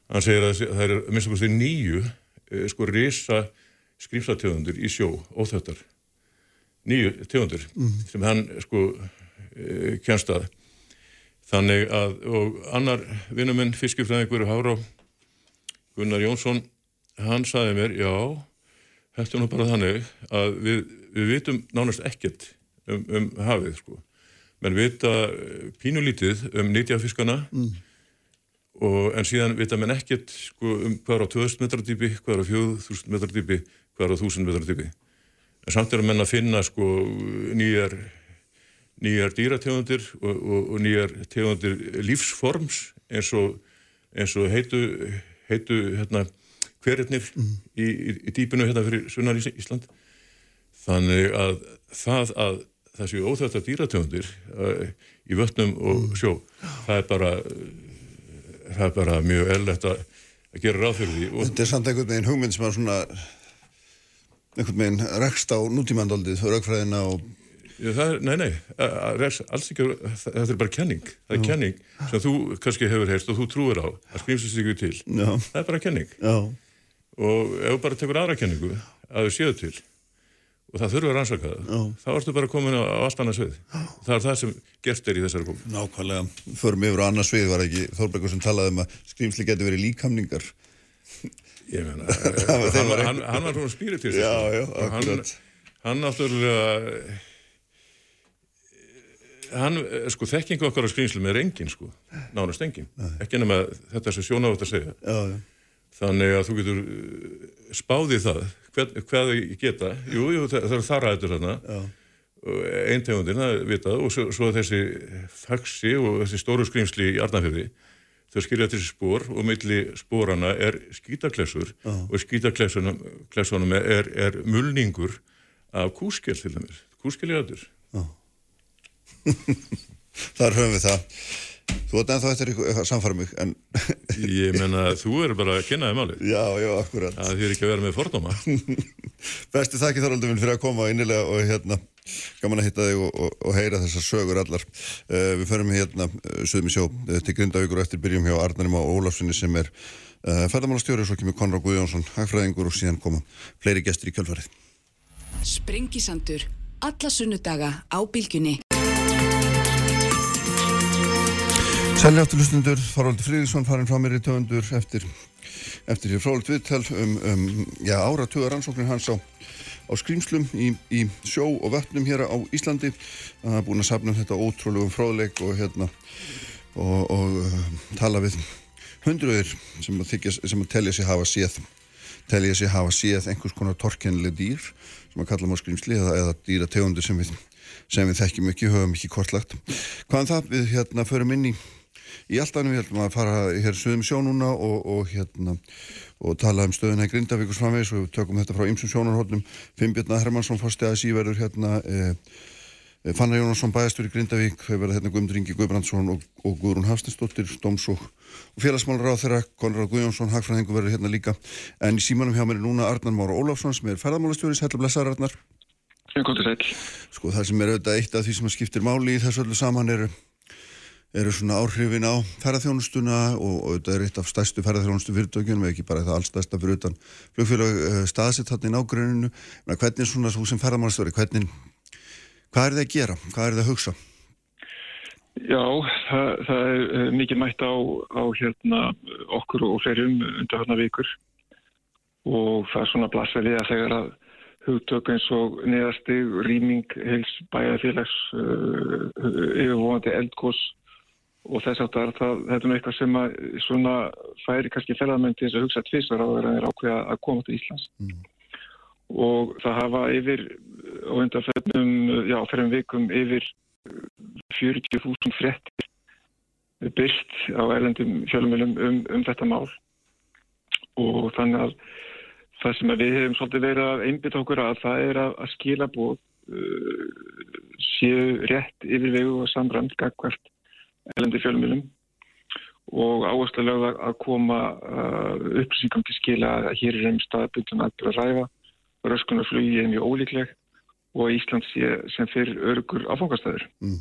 Hann segir að það er minnst okkur nýju Eh, sko risa skrifsategundur í sjó, óþöttar nýju tegundur mm. sem hann sko e, kjænst að. Þannig að og annar vinnuminn fiskifræðingur Hárá Gunnar Jónsson hann saði mér, já þetta er nú bara þannig að við, við vitum nánast ekkert um, um hafið sko menn vita pínulítið um nýtjafiskana mm og, en síðan vita menn ekkert sko, um hvað er á 2000 metrar dýpi, hvað er á 4000 metrar dýpi, hvað er á 1000 metrar dýpi. En samt er að menn að finna sko, nýjar, nýjar dýrategundir og, og, og nýjar tegundir lífsforms eins og, eins og heitu, heitu hérna, hverjarnir mm. í, í, í dýpinu hérna fyrir sunnar Ísland. Þannig að það að þessi óþægt að dýrategundir uh, í vötnum og mm. sjó, mm. það er bara það er bara mjög ellett að, að gera ráð fyrir því. Þetta er samt einhvern veginn hugmynd sem er svona einhvern veginn rekst á nútímandaldið og raukfræðina og er, nei, nei, alls ekki, þetta er bara kenning, það er Já. kenning sem þú kannski hefur heyrst og þú trúir á að skrýmsist ykkur til, Já. það er bara kenning Já. Og ef þú bara tekur aðra kenningu að þau séu til og það þurfa að rannsaka það, þá ertu bara komin á allt annað svið. Það er það sem gerst er í þessari bók. Nákvæmlega, förum yfir á annað svið var ekki Þorbergur sem talaði um að skrýmsli getur verið líkamningar. Ég meina, hann, hann, hann var svona spiritísk. Já, já, akkurat. Hann náttúrulega, hann, sko, þekkingu okkar á skrýmslum er engin, sko, nánast engin. Ekki nema þetta sem sjónátt að segja. Já, já. Þannig að þú getur spáðið það. Hvað, hvað geta? Jú, jú, það, það eru þarraður þarna. Eintegundin, það vitað og svo, svo þessi faxi og þessi stóru skrýmsli í Arnafjörði þau skilja þessi spór og milli spórana er skítaklessur og skítaklessunum er, er mulningur af kúskell til dæmis, kúskell í aður Þar höfum við það Þú veit ennþá eftir eitthvað samfara mig en... Ég menna þú eru bara að kenna þig málið. Já, já, akkurat. Það þýr ekki að vera með fordóma. Bestu þakki þáraldum minn fyrir að koma innilega og hérna gaman að hitta þig og, og, og heyra þessar sögur allar. Uh, Við förum hérna uh, Suðum í sjó uh, til Grindavíkur og eftir byrjum hjá Arnarim á Ólafssoni sem er ferðamálastjóri og svo kemur Konrad Guðjónsson hagfræðingur og síðan koma fleiri gestur í kjölfarið Sælja áttu lustundur, Þorvaldur Fríðsson farin frá mér í töfundur eftir, eftir hér frólikt viðtal um, um já, áratuga rannsóknir hans á, á skrýmslum í, í sjó og vötnum hér á Íslandi. Það er búin að sapna um þetta ótrúlegum fróðleik og, hérna, og, og uh, tala við hundruðir sem að, að telja sig hafa séð telja sér hafa séð einhvers konar torkennileg dýr sem að kalla maður skrýmsli eða, eða dýrategundir sem við, sem við þekkjum ekki, höfum ekki kortlagt. Hvaðan það við hérna förum inn í, í allt annum, við heldum að fara hér suðum sjónuna og, og hérna og tala um stöðuna í Grindavík og svamvegs og við tökum þetta frá ymsum sjónarhóllum Fimbjörna Hermansson fórsti að síverður hérna eh, Fanna Jónasson bæastur í Grindavík þau verða hérna Guðmundur Ingi Guðbrandsson og, og Guðrún Hafstinsdóttir, Stóms og, félagsmálur á þeirra, Konrad Guðjónsson Hagfræðingu verður hérna líka, en í símanum hjá mér er núna Arnar Mára Ólafsson sem er ferðamálastjóri. Sætla blessaður Arnar. Sko það sem er auðvitað eitt af því sem skiptir máli í þessu öllu saman eru eru svona áhrifin á ferðarþjónustuna og, og þetta er eitt af stærstu ferðarþjónustu fyrirtökjunum, ekki bara það allstærsta fyrir utan flugfélag uh, staðsett hann í nágruninu, hvernig svona þú sem ferðarmálstöri, hvernig hvað er það að gera, hvað er það að hugsa? Já, það, það er mikið mætt á, á hérna okkur og flerum undir hana vikur. Og það er svona blasað við að þegar að hugtök eins og neðastig, rýming, heils, bæjarfélags, uh, yfirvóðandi eldgós og þess að það, þetta er nú eitthvað sem að svona færi kannski ferðarmenn til þess að hugsa tvísar á þeirra þeirra ákveða að koma til Íslands mm. og það hafa yfir á undanfennum, já, ferðum vikum yfir 40.000 frettir byrst á erlendum fjölumilum um, um þetta mál og þannig að það sem við hefum svolítið verið að einbita okkur að það er að, að skila bóð uh, séu rétt yfirvegu og samræmt gagvert elendi fjölumilum og áherslu lögða að koma uh, upplýsingum til skila að hér er einn staðbundun að byrja að ræfa röskunarflugi er mjög ólíkleg og Ísland sé sem fyrir örugur áfangastæður. Mm.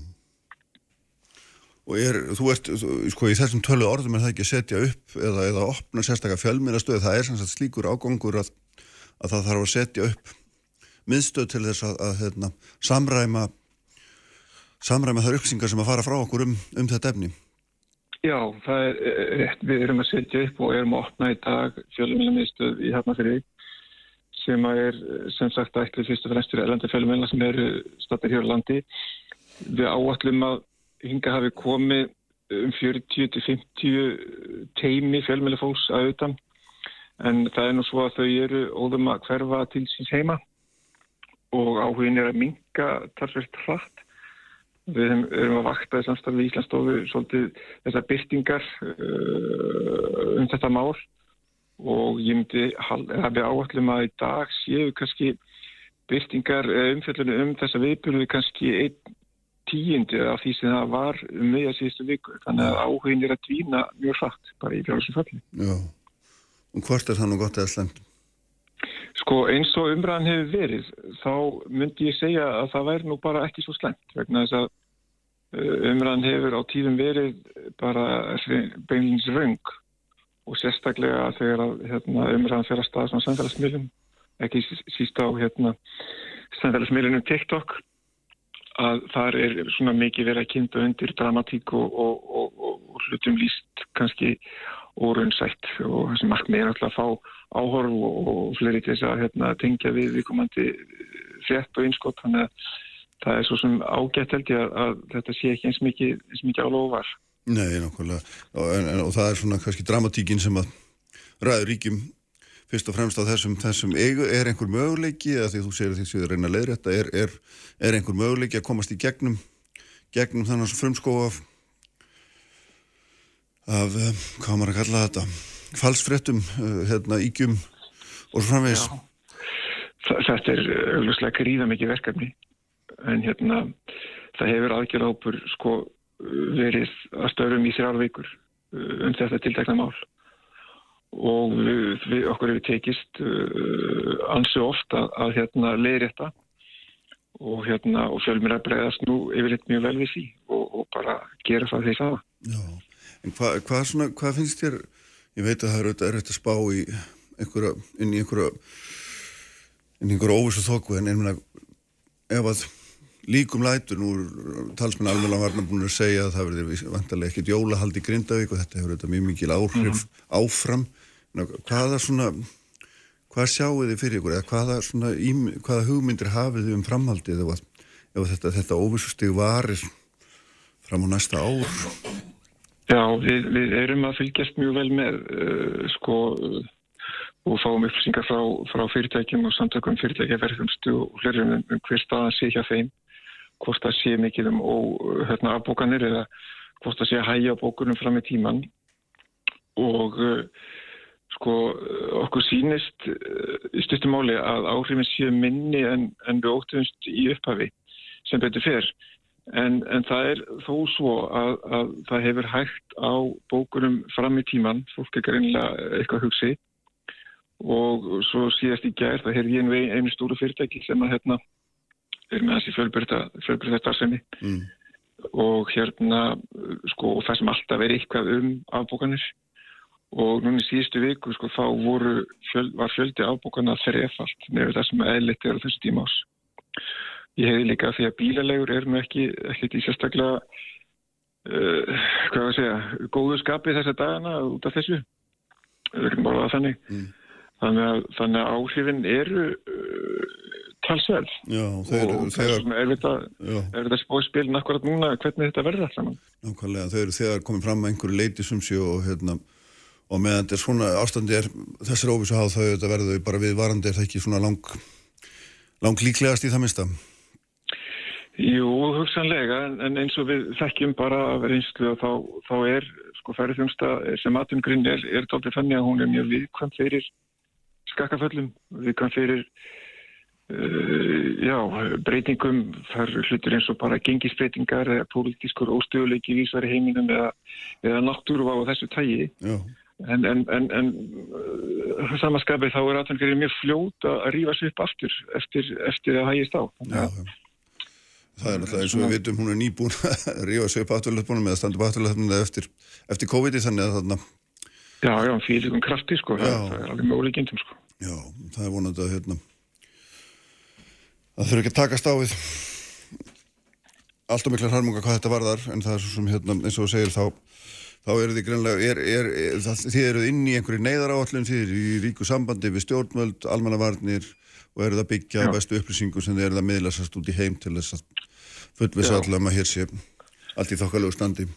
Og er, þú ert, sko, í þessum tölu orðum er það ekki að setja upp eða, eða opna sérstaklega fjölmýrastöð, það er sannsagt slíkur ágangur að, að það þarf að setja upp miðstöð til þess að, að hérna, samræma samræma þar uppsingar sem að fara frá okkur um, um þetta efni? Já, það er rétt. Við erum að setja upp og erum að opna í dag fjölumilamiðstöð í Hafnarfjörði sem er sem sagt ætlið fyrst og fremst fyrir elandi fjölumilna sem eru stattir hér á landi. Við áallum að hinga hafi komið um 40-50 teimi fjölumilafólks að auðvitað en það er nú svo að þau eru óðum að hverfa til síns heima og áhugin er að minga tarfvert hratt Við erum að vakta í samstarfi í Íslandsstofu svolítið þessar byrtingar uh, um þetta mál og ég myndi hafi áallum að í dag séu kannski byrtingar umfjöldunum um þessa viðbyrju kannski einn tíundi af því sem það var um meða síðustu viku. Þannig að áhugin er að dvína mjög hratt bara í fjárhásum falli. Já, og hvort er það nú gott eða slemt? Sko eins og umræðan hefur verið þá myndi ég segja að það væri nú bara ekki svo slemt vegna þess að umræðan hefur á tíðum verið bara beinlins röng og sérstaklega þegar að, hérna, umræðan fer að staða svona samfélagsmiðlum ekki síst á hérna, samfélagsmiðlunum TikTok að þar er svona mikið verið að kynnta undir dramatík og, og, og, og hlutum líst kannski óraunsætt og þessi markmið er alltaf að fá áhorf og fleiri til þess að hérna, tengja við viðkomandi frétt og einskott þannig að það er svo sem ágætt held ég að, að þetta sé ekki eins mikið, mikið álóvar. Nei, nákvæmlega og, en, en, og það er svona kannski dramatíkin sem að ræður ríkjum fyrst og fremst á þessum, þessum eigu, er einhver möguleiki að því þú segir því að þið reyna að leiðrætta, er, er, er einhver möguleiki að komast í gegnum gegnum þannig að frumskó af af, eh, hvað maður að kalla þetta falsfrettum, uh, hérna, ígjum og svo framvegis. Þetta er auðvitað gríða mikið verkefni en hérna það hefur aðgjörðápur sko verið að störum í þrjár vikur uh, um þetta tiltekna mál. Og við, við okkur hefur tekist uh, ansi ofta að, hérna leiðri þetta og hérna og fjölmir að bregðast nú yfirleitt mjög vel við því og, og bara gera það því það. En hvað hva, hva finnst þér? Ég veit að það er auðvitað spá í einhverja, inn í einhverja inn í einhverja óvissu þokku en einhverja ef að líkum lætur, nú talsmenn alveg varna búin að segja að það verður vantarlega ekkert jólahald í Grindavík og þetta hefur auðvitað mjög mikil áhrif mm -hmm. áfram hvaða svona hvað sjáu þið fyrir ykkur eða hvaða, svona, hvaða hugmyndir hafið þið um framhaldið ef, ef þetta, þetta óvissu stig varir fram á næsta ár? Já, við, við erum að fylgjast mjög vel með uh, sko og fáum upplýsingar frá, frá fyrirtækjum og samtökum fyrirtækja verðumstu og hlurðum um, um hver staðan sé hjá þeim hvort það sé mikið um hérna, afbókanir eða hvort það sé að hægja bókunum fram í tíman og uh, sko okkur sínist uh, í styrstumáli að áhrifin séu minni en, en við óttumst í upphafi sem betur fyrr en, en það er þó svo að, að það hefur hægt á bókunum fram í tíman fólk er greinlega eitthvað hugsið og svo síðast í gær það hefði ég einu, einu stóru fyrirtæki sem að hérna er með þessi fjölbyrða starfsemi mm. og hérna sko og það sem alltaf er eitthvað um afbókanir og núna í síðustu viku sko þá voru, fjöld, var fjöldi afbókana þrefalt nefnir það sem eðlitt er á þessu tíma ás. Ég hefði líka því að bílalegur er nú ekki ekkert í sérstaklega uh, hvað var að segja, góðu skapi þessa dagana út af þessu. Er ekki bara þannig. Mm. Þannig að, þannig að áhrifin eru uh, talsverð og þegar, er þetta, þetta spóiðspil nakkurat núna hvernig þetta verður alltaf Nákvæmlega, þau eru þegar komið fram með einhverju leiti sem sé og, hérna, og meðan þetta er svona ástandi er þessar óvísu háð þau þetta verður bara við varandi er það ekki svona lang, lang líklegast í það minsta Jú, hugsanlega en eins og við þekkjum bara af reynslu og þá, þá er sko færðumsta sem atumgrinn er, er tóltið fannig að hún er mjög viðkvæm fyrir skakkaföllum við kann fyrir já, breytingum þar hlutur eins og bara gengisbreytingar eða pólitískur óstöðuleiki vísar í heiminum eða, eða náttúru á þessu tægi já. en, en, en, en uh, samanskapið þá er aðtöngarið mjög fljót að rýfa sér upp aftur eftir, eftir að hægist á já, já. Það er náttúrulega eins og við vitum hún er nýbúin að rífa sig upp afturleifbúnum eða standa upp afturleifbúnum eftir, eftir COVID-i þannig að þarna Já, já, fyrir um krafti sko, það, það er alveg mjög ólíkjendum sko. Já, það er vonandi að hérna, það þurfi ekki að takast á við allt og mikla harmunga hvað þetta varðar en það er svo sem hérna, eins og þú segir þá þá eru þið greinlega, er, er, það, þið eruð inn í einhverju neyðaráallin þið eru í ríku sambandi við stjórnmöld, almannavarnir og eruð að byggja Já. bestu upplýsingu sem þið eruð að miðlasast út í heim til þess að fullvisa allam að hér sé allt í þokkalegu standi.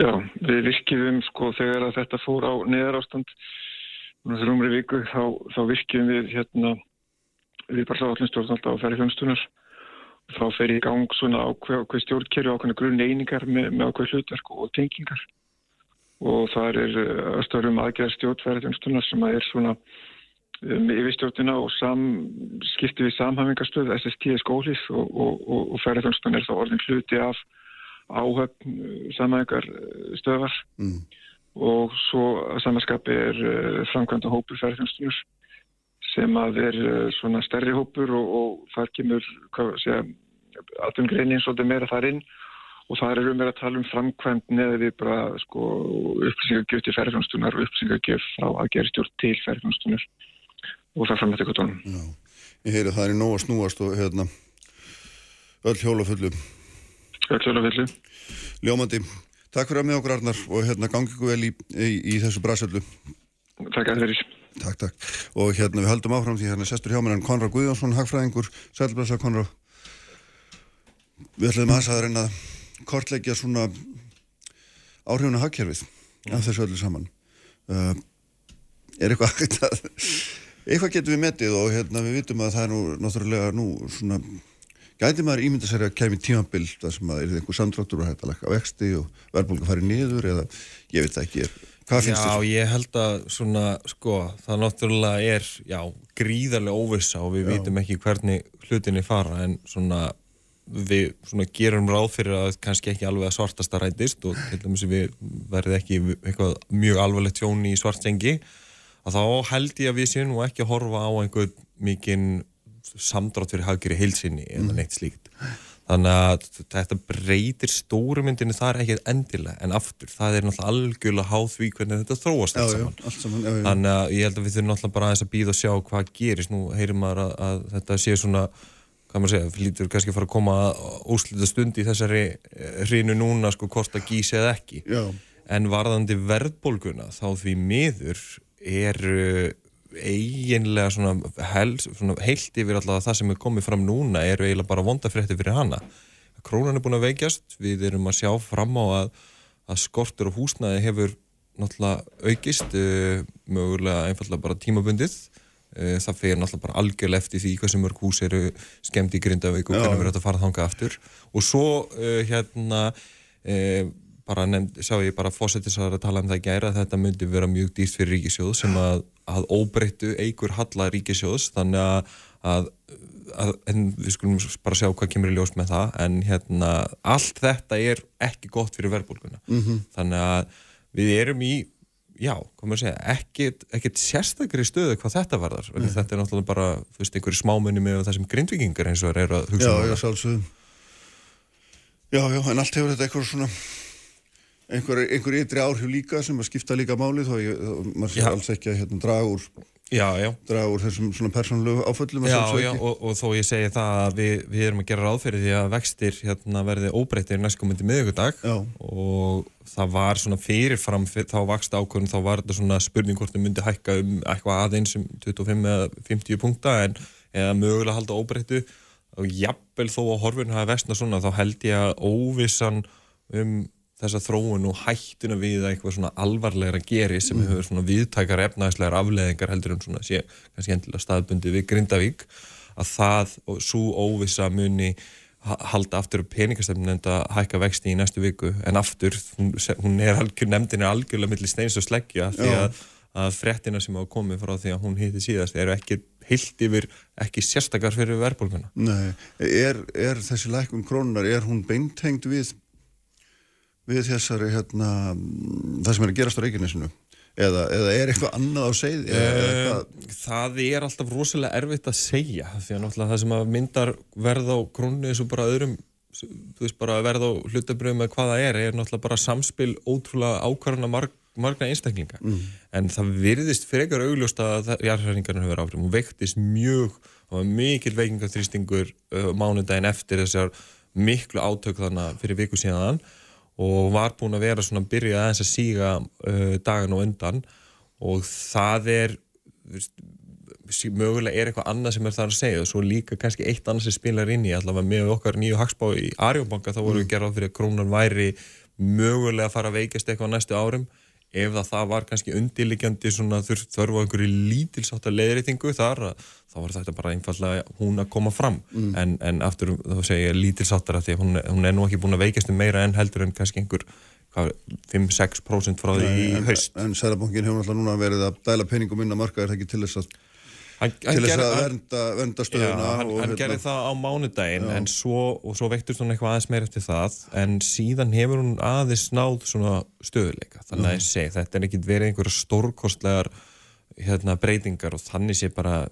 Já, við virkjum sko þegar að þetta fór á neðarástand þessar umri viku þá, þá virkjum við hérna við bara allir stjórnald á ferri hljónstunar þá fer í gang svona ákveð stjórnkerfi ákveðna grunn einingar með, með ákveð hlutverk og tengingar. Og það er aðstöðurum eh, aðgerð stjórnferri hljónstunar sem að er svona um, yfirstjórnina og sam, skipti við samhafingarstöð SST skólis og, og, og, og ferri hljónstunar er þá orðin hluti af áhöfn samæðingar stöðar mm. Og svo samanskapi er uh, framkvæmda hópur ferðarþjónustunur sem að er uh, svona stærri hópur og, og þar kemur aðtumgreinin svolítið meira þar inn og þar erum við að tala um framkvæmd neða við bara sko, upplýsingagjöf til ferðarþjónustunar og upplýsingagjöf frá aðgeristjórn til ferðarþjónustunar og það framlega til kvartónum. Ég heyri að það er nóg að snúast og hérna öll hjólafullu. Öll hjólafullu. Ljómandi. Takk fyrir að með okkur Arnar og hérna gangi ykkur vel í, í, í þessu brasöldu. Takk að þeirri. Takk, takk. Og hérna við haldum áfram því hérna sestur hjá mér en Konrad Guðjónsson, hagfræðingur, sælblasa Konrad. Við ætlum að það að reyna að kortleggja svona áhrifuna hagkerfið af þessu öllu saman. Uh, er eitthvað hægt að, eitthvað getum við metið og hérna við vitum að það er nú náttúrulega nú svona Gæti maður ímynda sér að kemi tímabill þar sem að er einhver samtráttur og hægt að lakka vexti og verðbólka farið niður eða ég veit ekki, hvað finnst þér? Já, ég held að svona, sko, það náttúrulega er, já, gríðarlega óvissa og við já. vitum ekki hvernig hlutinni fara en svona við svona gerum ráð fyrir að kannski ekki alveg að svartasta rætist og til dæmis við verðum ekki eitthvað mjög alvarlegt tjóni í svartsengi að þá held ég að við séum nú ekki að horfa á einhver mikinn samdrátt fyrir hafgjur í heilsinni eða mm. neitt slíkt þannig að þetta breytir stórumyndinu þar ekki endilega en aftur, það er náttúrulega algjörlega háð því hvernig þetta þróast allt saman, allt saman já, já. þannig að ég held að við þurfum náttúrulega bara aðeins að býða og sjá hvað gerist, nú heyrir maður að, að þetta sé svona, hvað maður segja lítur kannski að fara að koma úrslita stund í þessari hrinu núna sko hvort að gísi eða ekki já. en varðandi verðbólguna þá því miður eru eiginlega svona, hel, svona heilt yfir alltaf það sem er komið fram núna eru eiginlega bara vondafrætti fyrir hana. Krónan er búin að veikjast, við erum að sjá fram á að, að skortur og húsnaði hefur náttúrulega aukist uh, mögulega einfallega bara tímabundið. Uh, það fyrir náttúrulega bara algjörlega eftir því hvað sem mörg hús eru skemmt í Grindavík og Já. hvernig verður þetta að fara þangað aftur. Og svo uh, hérna bara nefnd, sá ég bara fósettisar að tala um það gæra þetta myndi vera mjög dýrt fyrir ríkisjóð sem að, að óbreyttu eigur halla ríkisjóðs þannig að, að, að en við skulum bara sjá hvað kemur í ljós með það en hérna allt þetta er ekki gott fyrir verðbólguna -hmm. þannig að við erum í já, komum að segja, ekkit, ekkit sérstakri stöðu hvað þetta varðar mm. þetta er náttúrulega bara, þú veist, einhverju smámunni með það sem grindvikingar eins og er að hugsa Já, um já, sjálfsögum. Já, já, en allt hefur þetta eitthvað svona, einhver, einhver ytri áhrif líka sem að skipta líka máli þó ég, maður sé alls ekki að hérna, draga úr, já, já, draga úr þessum svona persónulegu áföllum. Já, já, og, og þó ég segi það að við, við erum að gera ráð fyrir því að vextir hérna verði óbreyttir næstkomandi miðugudag og það var svona fyrirfram fyr, þá vakst ákvörðun, þá var þetta svona spurning hvort þau myndi hækka um eitthvað aðeins um 25 eða 50 punkta en eða mögulega halda óbreyttu. Og jafnvel þó að horfinu hafa vestna svona þá held ég að óvissan um þessa þróun og hættuna við að eitthvað svona alvarlegra geri sem hefur svona viðtækar efnaðislegar afleðingar heldur en svona sé kannski endilega staðbundi við Grindavík að það og svo óvissa muni ha- halda aftur peningastefnin en að hækka vexti í næstu viku. En aftur, hún, hún er algjör, nefndin er algjörlega milli steins og sleggja því að, að fréttina sem hafa komið frá því að hún hitti síðast eru ekki heilt yfir ekki sérstakar fyrir verðbólguna. Nei, er, er þessi lækun krónunar, er hún beintengt við, við þessari, hérna, mm, það sem er að gerast á Reykjanesinu? Eða, eða er eitthvað annað á segði? Eða, eða Eh? Það er alltaf rosalega erfitt að segja því að náttúrulega það sem að myndar verð á krónu eins og bara öðrum þú veist bara verð á hlutabröðum með hvað það er er náttúrulega bara samspil ótrúlega ákvarðana marg, margna einstaklinga en það virðist frekar augljóst að jarðhæringarinn hefur áhrif hún veiktist mjög og var mikil veikingaþrýstingur uh, mánudaginn eftir þessar miklu átök þannig fyrir viku síðan og var búin að vera svona að byrja aðeins að síga uh, dagan og undan. Og það er mögulega er eitthvað annað sem er það að segja. Og svo líka kannski eitt annað sem spilar inn í allavega með okkar nýju hagspá í Arjónbanka þá vorum við gerað fyrir að krónan væri mögulega að fara að veikast eitthvað næstu árum ef það, það var kannski undirliggjandi þörfu á einhverju lítilsátt að leiðréttingu þar þá var þetta bara einfallega hún að koma fram. En, en aftur þá segja ég lítilsáttar að því að hún, hún er nú ekki búin að veikast um meira en heldur en kannski einhver hvað, 5-6% frá því í en, haust. en Sælabankin hefur náttúrulega núna verið að dæla peningum inn að marka er það ekki til þess að, hann, til þess að vernda, vernda Já, stöðuna hann, og hann hérna- gerði það á mánudaginn en svo, og svo veiktist hún eitthvað aðeins meir eftir það en síðan hefur hún aðeins náð svona stöðuleika þannig að ég segi, þetta er ekki verið einhverja stórkostlegar hérna, breytingar og þannig sé bara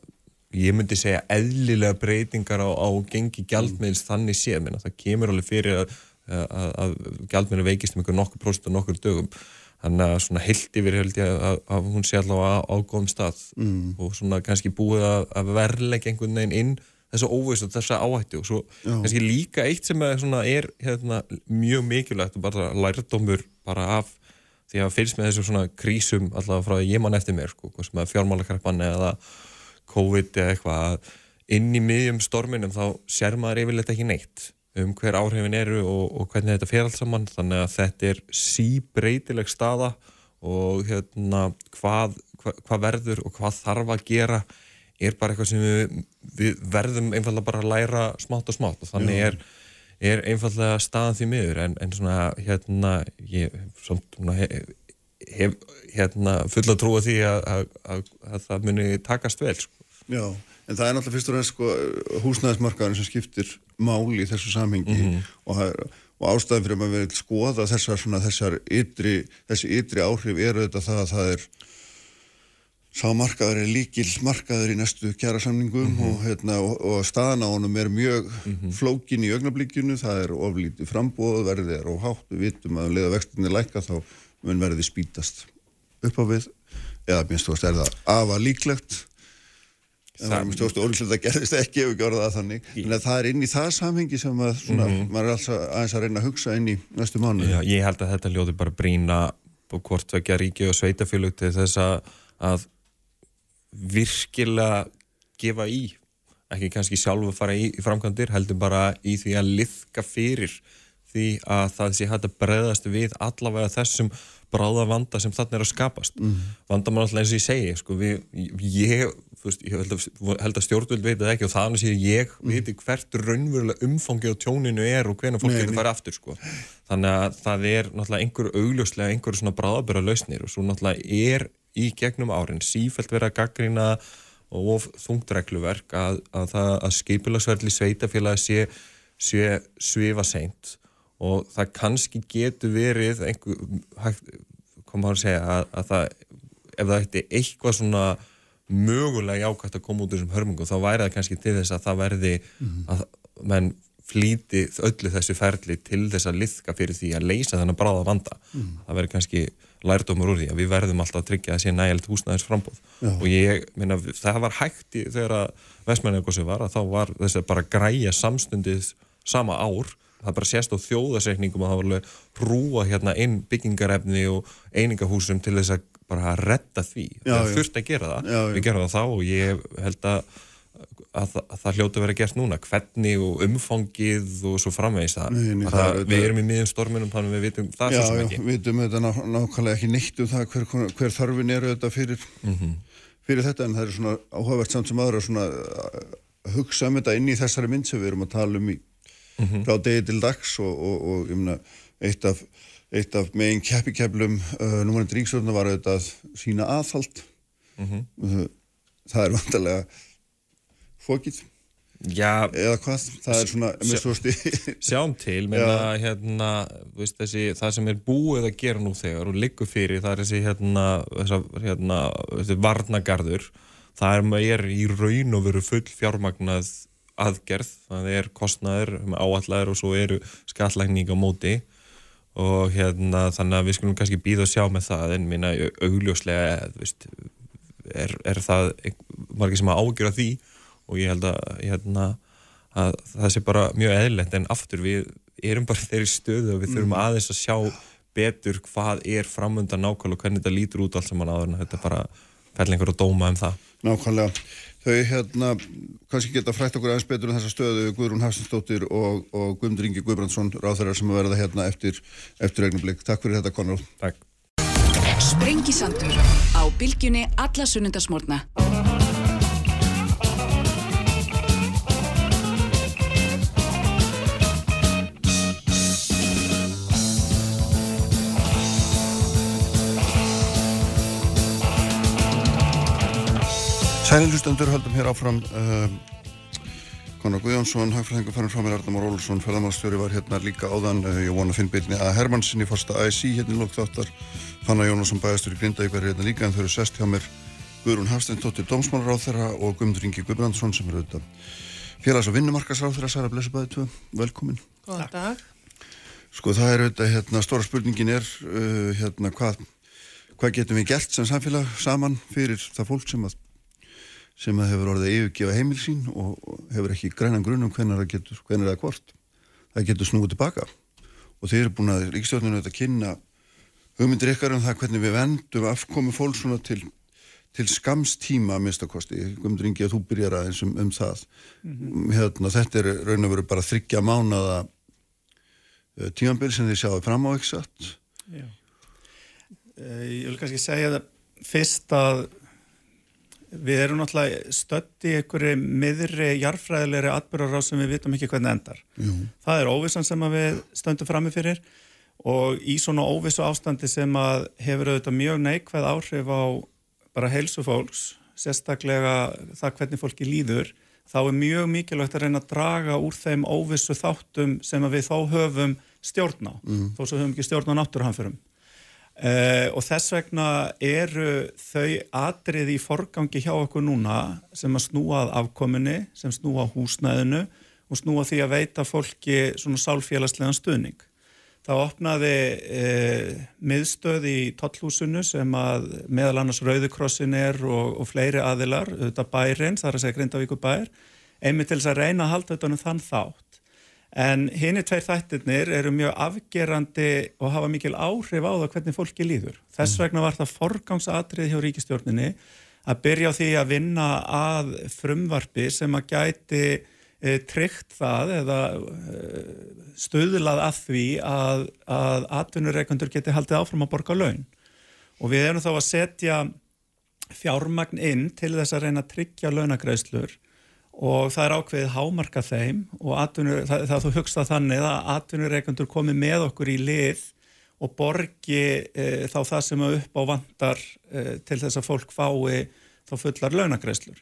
ég myndi segja eðlilega breytingar á, á gengi gjaldmiðils þannig sé, menna, það kemur alveg fyrir að, að, að gjaldmiðil veikist um einhver nokkur próst og nokkur dögum þannig að svona heilt yfir held ég að, að hún sé allavega á, góðum stað. Mm. og svona kannski búið að, að verleika einhvern veginn inn þessa óvist og þessa áhættu. Og svo kannski líka eitt sem er, hérna, mjög mikilvægt og bara lærdómur bara af því að fyrst með þessu svona krísum allavega frá ég mann eftir mér sko, sem er fjármálakreppan eða COVID eða eitthvað að inn í miðjum storminum þá sér maður yfirleitt ekki neitt um hver áhrifin eru og, og hvernig þetta fer allt saman. Þannig að þetta er síbreytileg staða og hérna hvað, hvað, hvað verður og hvað þarf að gera er bara eitthvað sem við, við verðum einfallega bara að læra smátt og smátt. Og þannig er, er einfallega staðan því miður. En, en svona hérna ég samt, hef, hef hérna fulla trú að því að, að, að, að það muni takast vel sko. Já, en það er náttúrulega fyrst og reynst sko, húsnæðismarkaðurinn sem skiptir máli í þessu samhengi og, það er- og ástæðan fyrir að maður vil skoða þessar, svona, þessar ytri, þessi ytri áhrif eru þetta það að það er sá markaður er líkil markaður í næstu kjærasamningum og, hérna, og, og staðan á honum er mjög flókin í augnablíkinu, það er oflítið frambóð, verðið er óhátt, við vitum að um leiða vextinni lækka þá mun verðið spýtast upp á við eða minnst þú veist er það afa líklegt það er minnst þú veist ólíklegt að gerðist ekki ef við gjörða það þannig. En það er inn í það samhengi sem að svona, maður er alls að, aðeins að reyna að hugsa inn í næstu mánu Já, ég held að þetta ljóði bara brína og hvort vekja ríki og sveitafélug til þess að, að virkilega gefa í. Ekki kannski sjálfu að fara í, í framkvæmdir heldur bara í því að liðka fyrir því að það sé hægt að breðast við allavega þessum bráða vanda sem þarna er að skapast. Mm. vandamál alltaf eins og ég segi sko, við, ég, veist, ég held, að, held að stjórnvöld veit það ekki og þannig sé ég mm. veit hvert raunverulega umfangi á tjóninu er og hvena fólk getur farið aftur sko. þannig að það er náttúrulega einhver augljóslega einhver svona bráðaböra lausnir og svo náttúrulega er í gegnum árin sífælt verið að gaggrína og þungtregluverk að, að, að skipilagsverðli sveitafélagi sé, sé svifa seint og það kannski getur verið einhver, koma að segja að, að það, ef það ætti eitthvað svona mögulega jákvæmt að koma út úr þessum hörmungum þá væri það kannski til þess að það verði mm -hmm. að menn flíti öllu þessu ferli til þess að liðka fyrir því að leysa þennan bráða vanda mm -hmm. það verður kannski lærdómur úr því að við verðum alltaf að tryggja að sé nægilt húsnæðis frambóð Já. og ég minna það var hægt í, þegar að vestmennið var að þá var þess að bara græja samstundið sama ár það bara sést á þjóðasekningum að það var alveg rúa hérna inn byggingarefni og einingahúsum til þess að bara að retta því. Já, það þurft að gera það, já, við gerum það þá og ég held að, að, að það hljótu að vera gert núna, hvernig og umfangið og svo framvegis það, nei, nei, það við erum í miðjum storminum þannig við vitum það já, svo sem ekki Já, við vitum þetta ná, nákvæmlega ekki nýtt um það hver, hver þarfin eru þetta fyrir, mm -hmm. fyrir þetta en það er svona áhugavert samt sem aðra svona að hugsa um þetta inn í þessari mynd sem við erum að tala um í mm -hmm. frá degi til dags og, og, og myrna, eitt af, af megin keppikeflum uh, númanandi ríksvölduna var auðvitað að sína aðhald. Mm -hmm. það er vantarlega fókið Já, eða hvað, það er svona sjá, sjáum til, menna hérna, veist, þessi, það sem er búið að gera nú þegar og liggur fyrir það er þessi hérna, þessa, hérna þessi varnagarður það er, er í raun og veru full fjármagnað aðgerð, það er kostnæður áallæður og svo eru skallækning á móti. Og hérna þannig að við skulum kannski býða og sjá með það en minna augljóslega veist, er, er það margir sem að ágjöra því? Og ég held að, hérna, að það sé bara mjög eðlert en aftur við erum bara þeirri stöðu og við þurfum mm. aðeins að sjá betur hvað er framöndan nákvæmlega og hvernig þetta lítur út allt sem mann aður en þetta bara fell einhver að dóma um það. Nákvæmlega þau hérna kannski geta frætt okkur aðeins betur um þessa stöðu Guðrún Hafsinsdóttir og, og Guðmundur Ingi Guðbrandsson ráþærar sem að verða hérna eftir eftir regnublik. Takk fyrir þetta Conrad. Takk. Sprengisandur á bylgjunni alla sunnundasmórna. Sælilustendur höldum hér áfram uh, Conor Guðjónsson, hagfræðingur farin frá mér Arnamór Ólusson, ferðarmálstjóri var hérna líka áðan uh, ég vona að finna byrni að Hermannssoni fórsta ASI hérna í lókþáttar Fanna Jónasson bæðastur í Grindavík verið hérna líka en þau eru sest hjá mér Guðrún Hafsteintóttir Dómsmálaráð þeirra og Guðmundur Ingi Guðbrandsson sem eru auðvitað félags- og vinnumarkasráð þeirra Sara Blessubæði 2, velkomin. Góðan dag. Sko það er auðvitað hérna stóra spurningin er uh, hérna hvað, hvað getum við gert sem samfélag saman fyrir það fólk sem að sem að hefur orðið að yfirgefa heimil sín og hefur ekki grænan grunum hvernig það getur, hvernig það hvort það getur snúið tilbaka. Og þeir eru búin að ríkstjórninu þetta kynna hugmyndir ykkar um það hvernig við vendum afkomi fólk svona til, til skamstíma að mistakosti, hugmyndir yngi að þú byrjar aðeins um, um það. Mm -hmm. hérna, þetta er raun og veru bara þryggja mánada uh, tímanbyrg sem þið sjáðu fram á exakt Já. Uh, Ég vil kannski segja það fyrst að Við erum náttúrulega stött í einhverju miðri, jarfræðilegri atbyrgarráð sem við vitum ekki hvernig endar. Jú. Það er óvissan sem við stöndum frammi fyrir og í svona óvissu ástandi sem að hefur auðvitað mjög neikvæð áhrif á bara heilsu fólks, sérstaklega það hvernig fólki líður, þá er mjög mikilvægt að reyna að draga úr þeim óvissu þáttum sem við þá höfum stjórn á, mm. þó sem höfum ekki stjórn á náttúruhanförum. Uh, og þess vegna eru þau atrið í forgangi hjá okkur núna sem að snúa að afkominni, sem snúa húsnæðinu og snúa því að veita fólki svona sálfélagslegan stuðning. Það opnaði uh, miðstöð í tollhúsinu sem að meðal annars Rauðukrossin er og, og fleiri aðilar, þetta bærin, það er að segja Grindavíku bær, einmitt til þess að reyna að halda þetta um þann þátt En hinn í tveir þættirnir eru mjög afgerandi og hafa mikil áhrif á það hvernig fólki líður. Þess mm. vegna var það forgangsatrið hjá ríkistjórninni að byrja á því að vinna að frumvarfi sem að gæti e, tryggt það eða e, stöðlað að því að, að atvinnureikundur geti haldið áfram að borga laun og við erum þá að setja fjármagn inn til þess að reyna að tryggja launagreislur og það er ákveðið hámarka þeim og atvinnur, það, það þú hugsa þannig að atvinnureikundur komi með okkur í lið og borgi e, þá það sem upp á vandar e, til þess að fólk fái þá fullar launagreislur.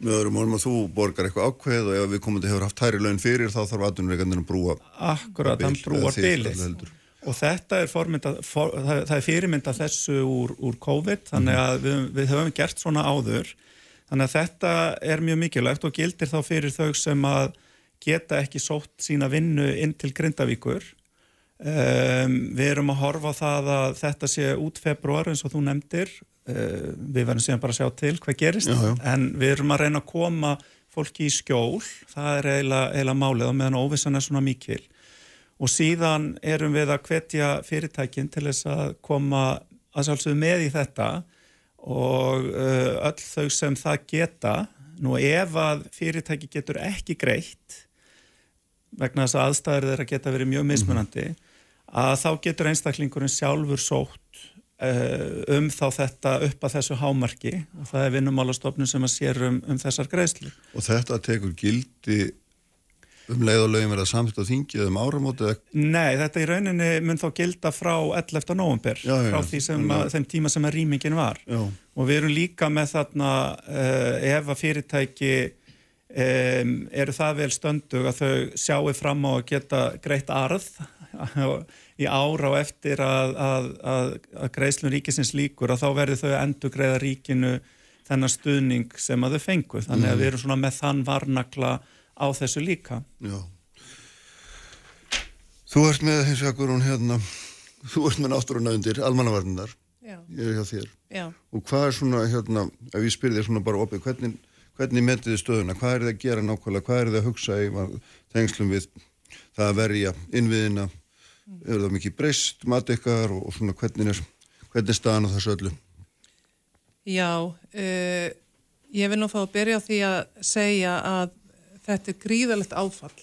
Með öðrum orðum að þú borgar eitthvað ákveð og ef við komum til að hefur haft tæri laun fyrir þá þarf atvinnureikandir að brúa Akkurat, hann brúar bilið. og þetta er, for, það, það er fyrirmynda þessu úr, úr COVID þannig að við, við höfum gert svona áður þannig að þetta er mjög mikilvægt og gildir þá fyrir þau sem að geta ekki sótt sína vinnu inn til Grindavíkur. Um, við erum að horfa á það að þetta sé út februar eins og þú nefndir. Uh, við verðum síðan bara að sjá til hvað gerist. Já, já. en við erum að reyna að koma fólki í skjól, það er eiginlega, eiginlega málið og meðan óvissan er svona mikil. Og síðan erum við að hvetja fyrirtækin til þess að koma að sjálfsögðu með í þetta og uh, öll þau sem það geta nú ef að fyrirtæki getur ekki greitt vegna þess að aðstæður þeirra geta verið mjög mismunandi að þá getur einstaklingurinn sjálfur sótt uh, um þá þetta upp að þessu hámarki og það er vinnumálastofnun sem að sér um, um þessar greiðslu. og þetta tekur gildi um leið og lögum er að samþýtt á þingi eða um áramóti Nei, þetta í rauninni mun þá gilda frá 11. november, Já, já, frá því sem að, að- þeim tíma sem að rýmingin var. Já. Og við erum líka með þarna, uh, ef að fyrirtæki um, eru það vel stöndug að þau sjáu fram á að geta greitt arð í ára og eftir að, að, að, að greiðslun ríkisins líkur og þá verður þau að endur greiða ríkinu þennan stuðning sem að þau fengu. Þannig að við erum svona með þann varnakla á þessu líka. Já. Þú ert með hins vegar Guðrún hérna, þú ert með náttúrunauðindir, almannavarnindar, Já, ég er hjá þér. já. Og hvað er svona hérna, ef ég spyr þér svona bara opið, hvernig, hvernig metið þið stöðuna, hvað er þið að gera nákvæmlega, hvað er þið að hugsa í var- tengslum við það að verja innviðina, eru það mikið breyst, mat ykkar og, og svona hvernig er, hvernig er staðan á þessu öllu? Já, uh, ég vil nú fá að byrja á því að segja að þetta er gríðalegt áfall.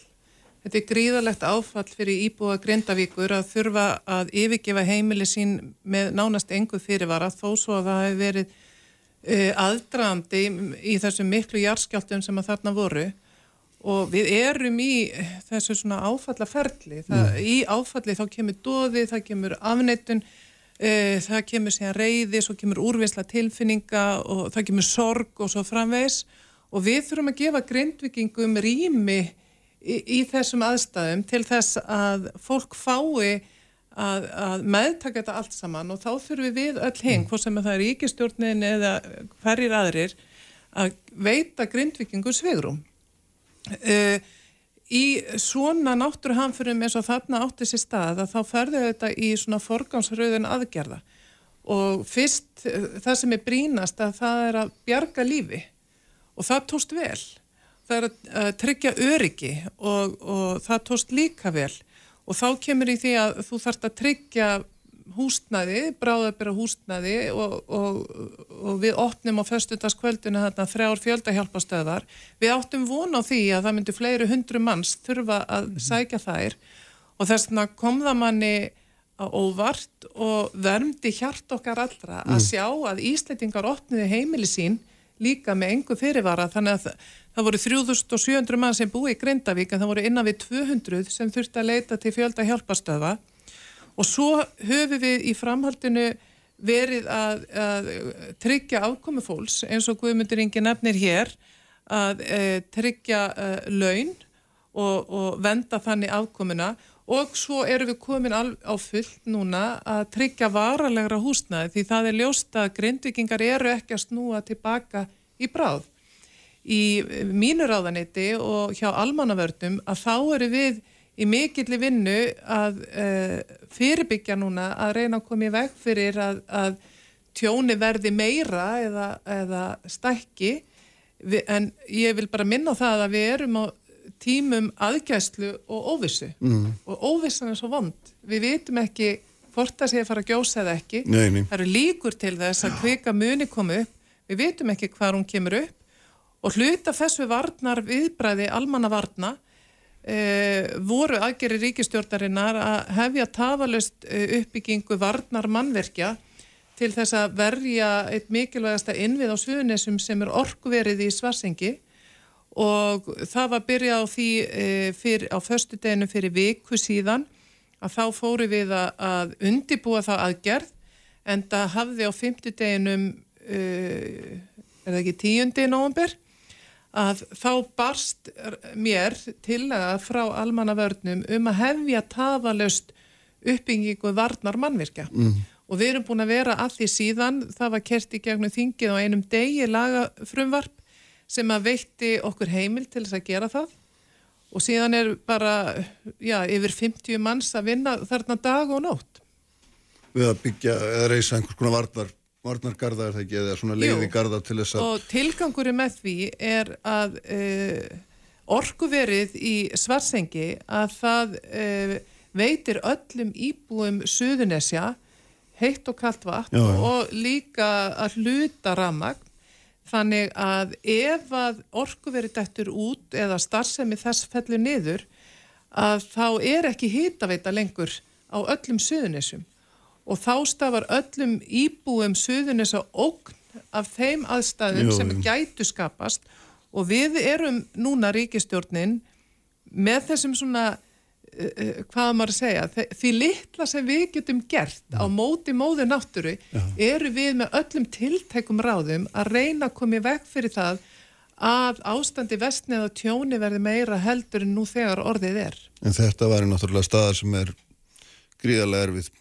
Þetta er gríðalegt áfall fyrir íbúa Grindavíkur að þurfa að yfirgefa heimili sín með nánast engu fyrirvara þó svo að það hefur verið uh, aðdraðandi í þessum miklu jarðskjáltum sem að þarna voru og við erum í þessu svona áfallaferli. Það, Í áfalli þá kemur dóði, það kemur afneitun, uh, það kemur síðan reyði, svo kemur úrvinnsla tilfinninga og það kemur sorg og svo framvegs og við þurfum að gefa grindvikingum rými í, í þessum aðstæðum til þess að fólk fái að, að meðtaka þetta allt saman. Og þá þurfum við öll hinn, hvort sem það er ríkistjórnin eða hverjir aðrir, að veita grindvikingur svegrum. Uh, í svona náttúruhamförum eins og þarna átti sér stað að þá ferðu þetta í svona forgámsröðun aðgerða. Og fyrst uh, það sem er brínast að það er að bjarga lífi og það tóst vel. Það er að, tryggja öryggi og, og það tóst líka vel. Og þá kemur í því að þú þarft að tryggja húsnæði, bráðabera húsnæði og, og, og við opnum á föstudagskvöldinu þarna þrjár fjöldahjálpastöðar. Við áttum von á því að það myndi fleiri hundru manns þurfa að sækja þær. Og þess vegna kom það manni óvart og vermdi hjart okkar allra að sjá að Ísleitingar opniði heimili sín líka með engu fyrirvara þannig að það, það voru 3700 mann sem búi í Grindavík en það voru innan við 200 sem þurfti að leita til fjölda hjálpastöða og svo höfum við í framhaldinu verið að, að tryggja afkomi fólks eins og Guðmundur Ingi nefnir hér að e, tryggja e, laun og, og venda þannig afkomuna og svo erum við komin á fullt núna að tryggja varalegra húsnaði því það er ljóst að grindvikingar eru ekki að snúa tilbaka í bráð. Í mínu ráðaniti og hjá almannavörnum að þá eru við í mikilli vinnu að uh, fyrirbyggja núna að reyna að koma í veg fyrir að, að tjóni verði meira eða, eða stækki en ég vil bara minna það að við erum á tímum aðgæslu og óvissu. Mm. og óvissan er svo vond. Við vitum ekki hvort það sé að fara að gjósa eða ekki. Nei, nei. það eru líkur til þess að kvika muni koma upp. Við vitum ekki hvað hún kemur upp. Og hluta þessu varnar viðbræði almanna varna e, voru aðgeri ríkistjórnarinnar að hefja tafalust uppbyggingu varnar mannverkja til þess að verja eitt mikilvægasta innvið á Suðunisum sem er orkuverið í Svarsengi og það var byrjað á því e, fyrir, á förstu deginu fyrir viku síðan að þá fóru við að, að undibúa það aðgerð en það hafði á fymtudeginum e, er það ekki tíundi nógumber að þá barst mér til að frá almannavörnum um að hefja tafalust uppbyggingu varnar mannvirkja mm. og við erum búin að vera að því síðan, það var kert í gegnum þingið á einum degi laga frumvarp sem að veitti okkur heimil til þess að gera það og síðan er bara, já, yfir 50 manns að vinna þarna dag og nótt. Við að byggja eða reysa einhvers konar varnar, varnargarða er það ekki, eða svona leiði garda til þess að... Og tilgangurinn með því er að uh, orkuverið í svarsengi að það uh, veitir öllum íbúum Suðunesja heitt og kallt vatn já, já. og líka að hluta ramagn Þannig að ef að orku verið dættur út eða starfsemi þess fellur niður að þá er ekki hýtaveita lengur á öllum suðunessum og þá stafar öllum íbúum suðunessa ógn af þeim aðstæðum Jó, sem gætu skapast. Og við erum núna ríkistjórnin með þessum svona hvað maður að segja, því litla sem við getum gert á móti móðu náttúru Já. eru við með öllum tiltækum ráðum að reyna að koma í veg fyrir það að ástandi vestnið og tjóni verði meira heldur en nú þegar orðið er. En þetta væri náttúrulega staðar sem er gríðarlega erfið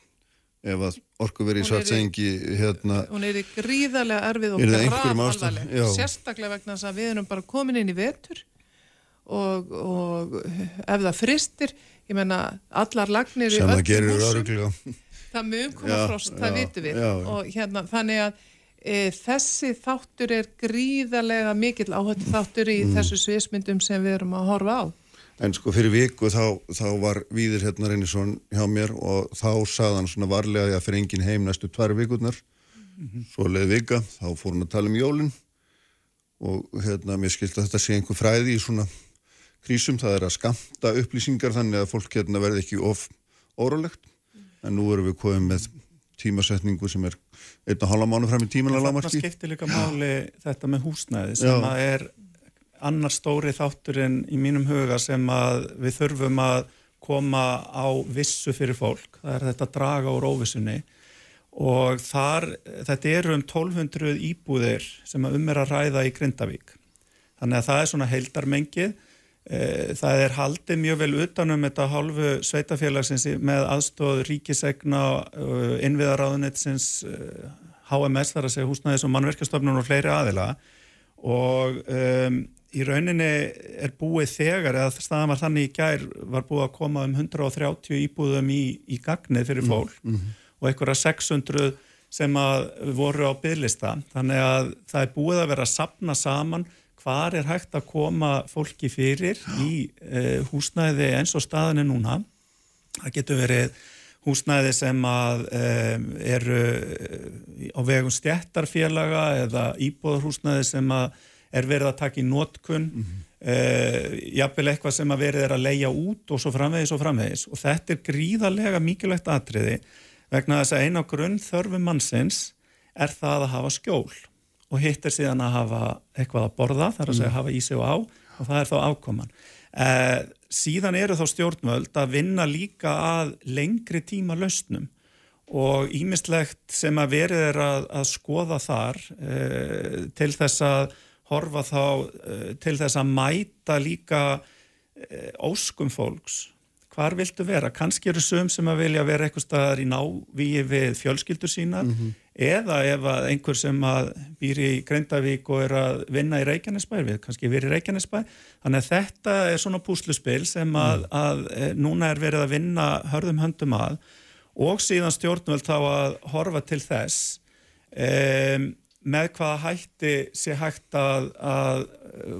ef að orku verið í svartsengi hérna. Hún er gríðarlega erfið og grafalvarleg, sérstaklega vegna þess að við erum bara komin inn í vetur og, og ef það fristir ég menna allar lagnir sem það gerir öruglega það mun koma já, frost, það vitum við já, já. og hérna þannig að e, þessi þáttur er gríðarlega mikill áhættu þáttur í mm. þessu sviðsmyndum sem við erum að horfa á En sko fyrir viku þá, þá var Víðir hérna Reynisson hjá mér og þá saðan svona varlega að fyrir engin heim næstu tvær vikurnar mm -hmm. svo leiði vika, þá fór hann að tala um jólinn og hérna mér skilt að þetta sé einhver fræði í svona krísum, það er að skamta upplýsingar þannig að fólk hérna verði ekki of óralegt, en nú erum við komið með tímasetningu sem er einna hálfa mánu fram í tímanlega lámarki. Það skiptir líka máli þetta með húsnæði sem að er annar stóri þátturinn í mínum huga sem að við þurfum að koma á vissu fyrir fólk, það er þetta draga úr óvissunni. Og þar, þetta eru um 1200 íbúðir sem að um er að ræða í Grindavík. Þannig að það er svona heildarmengið það er haldið mjög vel utanum þetta hálfu sveitafélagsins með aðstóð ríkisegna, eh, innviðaráðunetsins, HMS eh, þar að segja húsnæðis og mannverkastofnun og fleiri aðila og um, í rauninni er búið þegar, eða staðan var þannig í gær, var búið að koma um 130 íbúðum í, í gagnið fyrir mm, fólk mm -hmm. og einhverja 600 sem að voru á bygglista. Þannig að það er búið að vera að sapna saman hvar er hægt að koma fólki fyrir í uh, húsnæði eins og staðinu núna. Það getur verið húsnæði sem að um, eru á vegum stjættarfélaga eða íbúðarhúsnæði sem er verið að taka í nótkunn, mm -hmm. uh, jafnvel eitthvað sem að verið er að leia út og svo framvegis og framvegis. Og þetta er gríðarlega mikilvægt atriði vegna þess að eina grunn þörfum mannsins er það að hafa skjól og hitt er síðan að hafa eitthvað að borða, þar að segja mm. hafa í sig og á og það er þá afkoman. Eh, síðan eru þá stjórnvöld að vinna líka að lengri tíma lausnum og ímislegt sem að verið er að, að skoða þar eh, til þess að horfa þá eh, til þess að mæta líka eh, óskum fólks hvar viltu vera? Kanski eru söm sem að vilja vera eitthvað staðar í návíi við fjölskyldur sína mm -hmm. eða ef að einhver sem að býr í Grendavík og er að vinna í Reykjanesbæ, við kannski verið í Reykjanesbæ þannig að þetta er svona púsluspil sem að, mm. að, að eh, núna er verið að vinna hörðum höndum að og síðan stjórnvöld þá að horfa til þess um, með hvaða hætti sé hægt að, að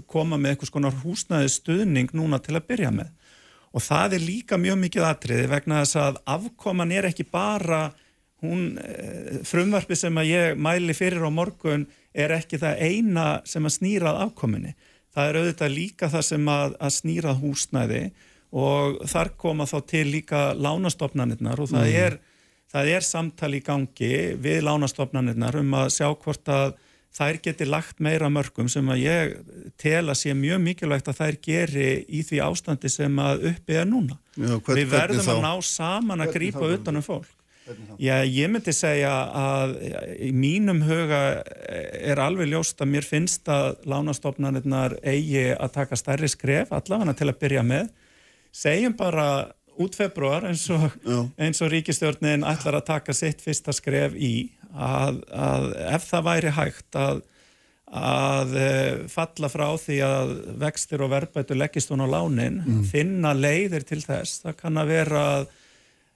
koma með einhvers konar húsnæði stuðning núna til að byrja með og það er líka mjög mikið atriði vegna þess að afkoman er ekki bara hún, eh, frumvarfi sem að ég mæli fyrir á morgun er ekki það eina sem að snýrað afkominni. Það er auðvitað líka það sem að, að snýrað húsnæði og þar koma þá til líka lánastofnanirnar og það, mm. er, það er samtal í gangi við lánastofnanirnar um að sjá hvort að þær geti lagt meira mörgum sem að ég tel að sé mjög mikilvægt að þær geri í því ástandi sem að uppi er núna. Já, hvern, Við verðum að ná saman að grýpa utanum fólk. Já, ég myndi segja að í mínum huga er alveg ljóst að mér finnst að lánastofnarnirnar eigi að taka stærri skref, allavega til að byrja með. Segjum bara út februar eins og, eins og ríkistjórnin ætlar að taka sitt fyrsta skref í að, að ef það væri hægt að, að eh, falla frá því að vextir og verðbætu leggist hún á lánin, mm. finna leiðir til þess, það kann að vera að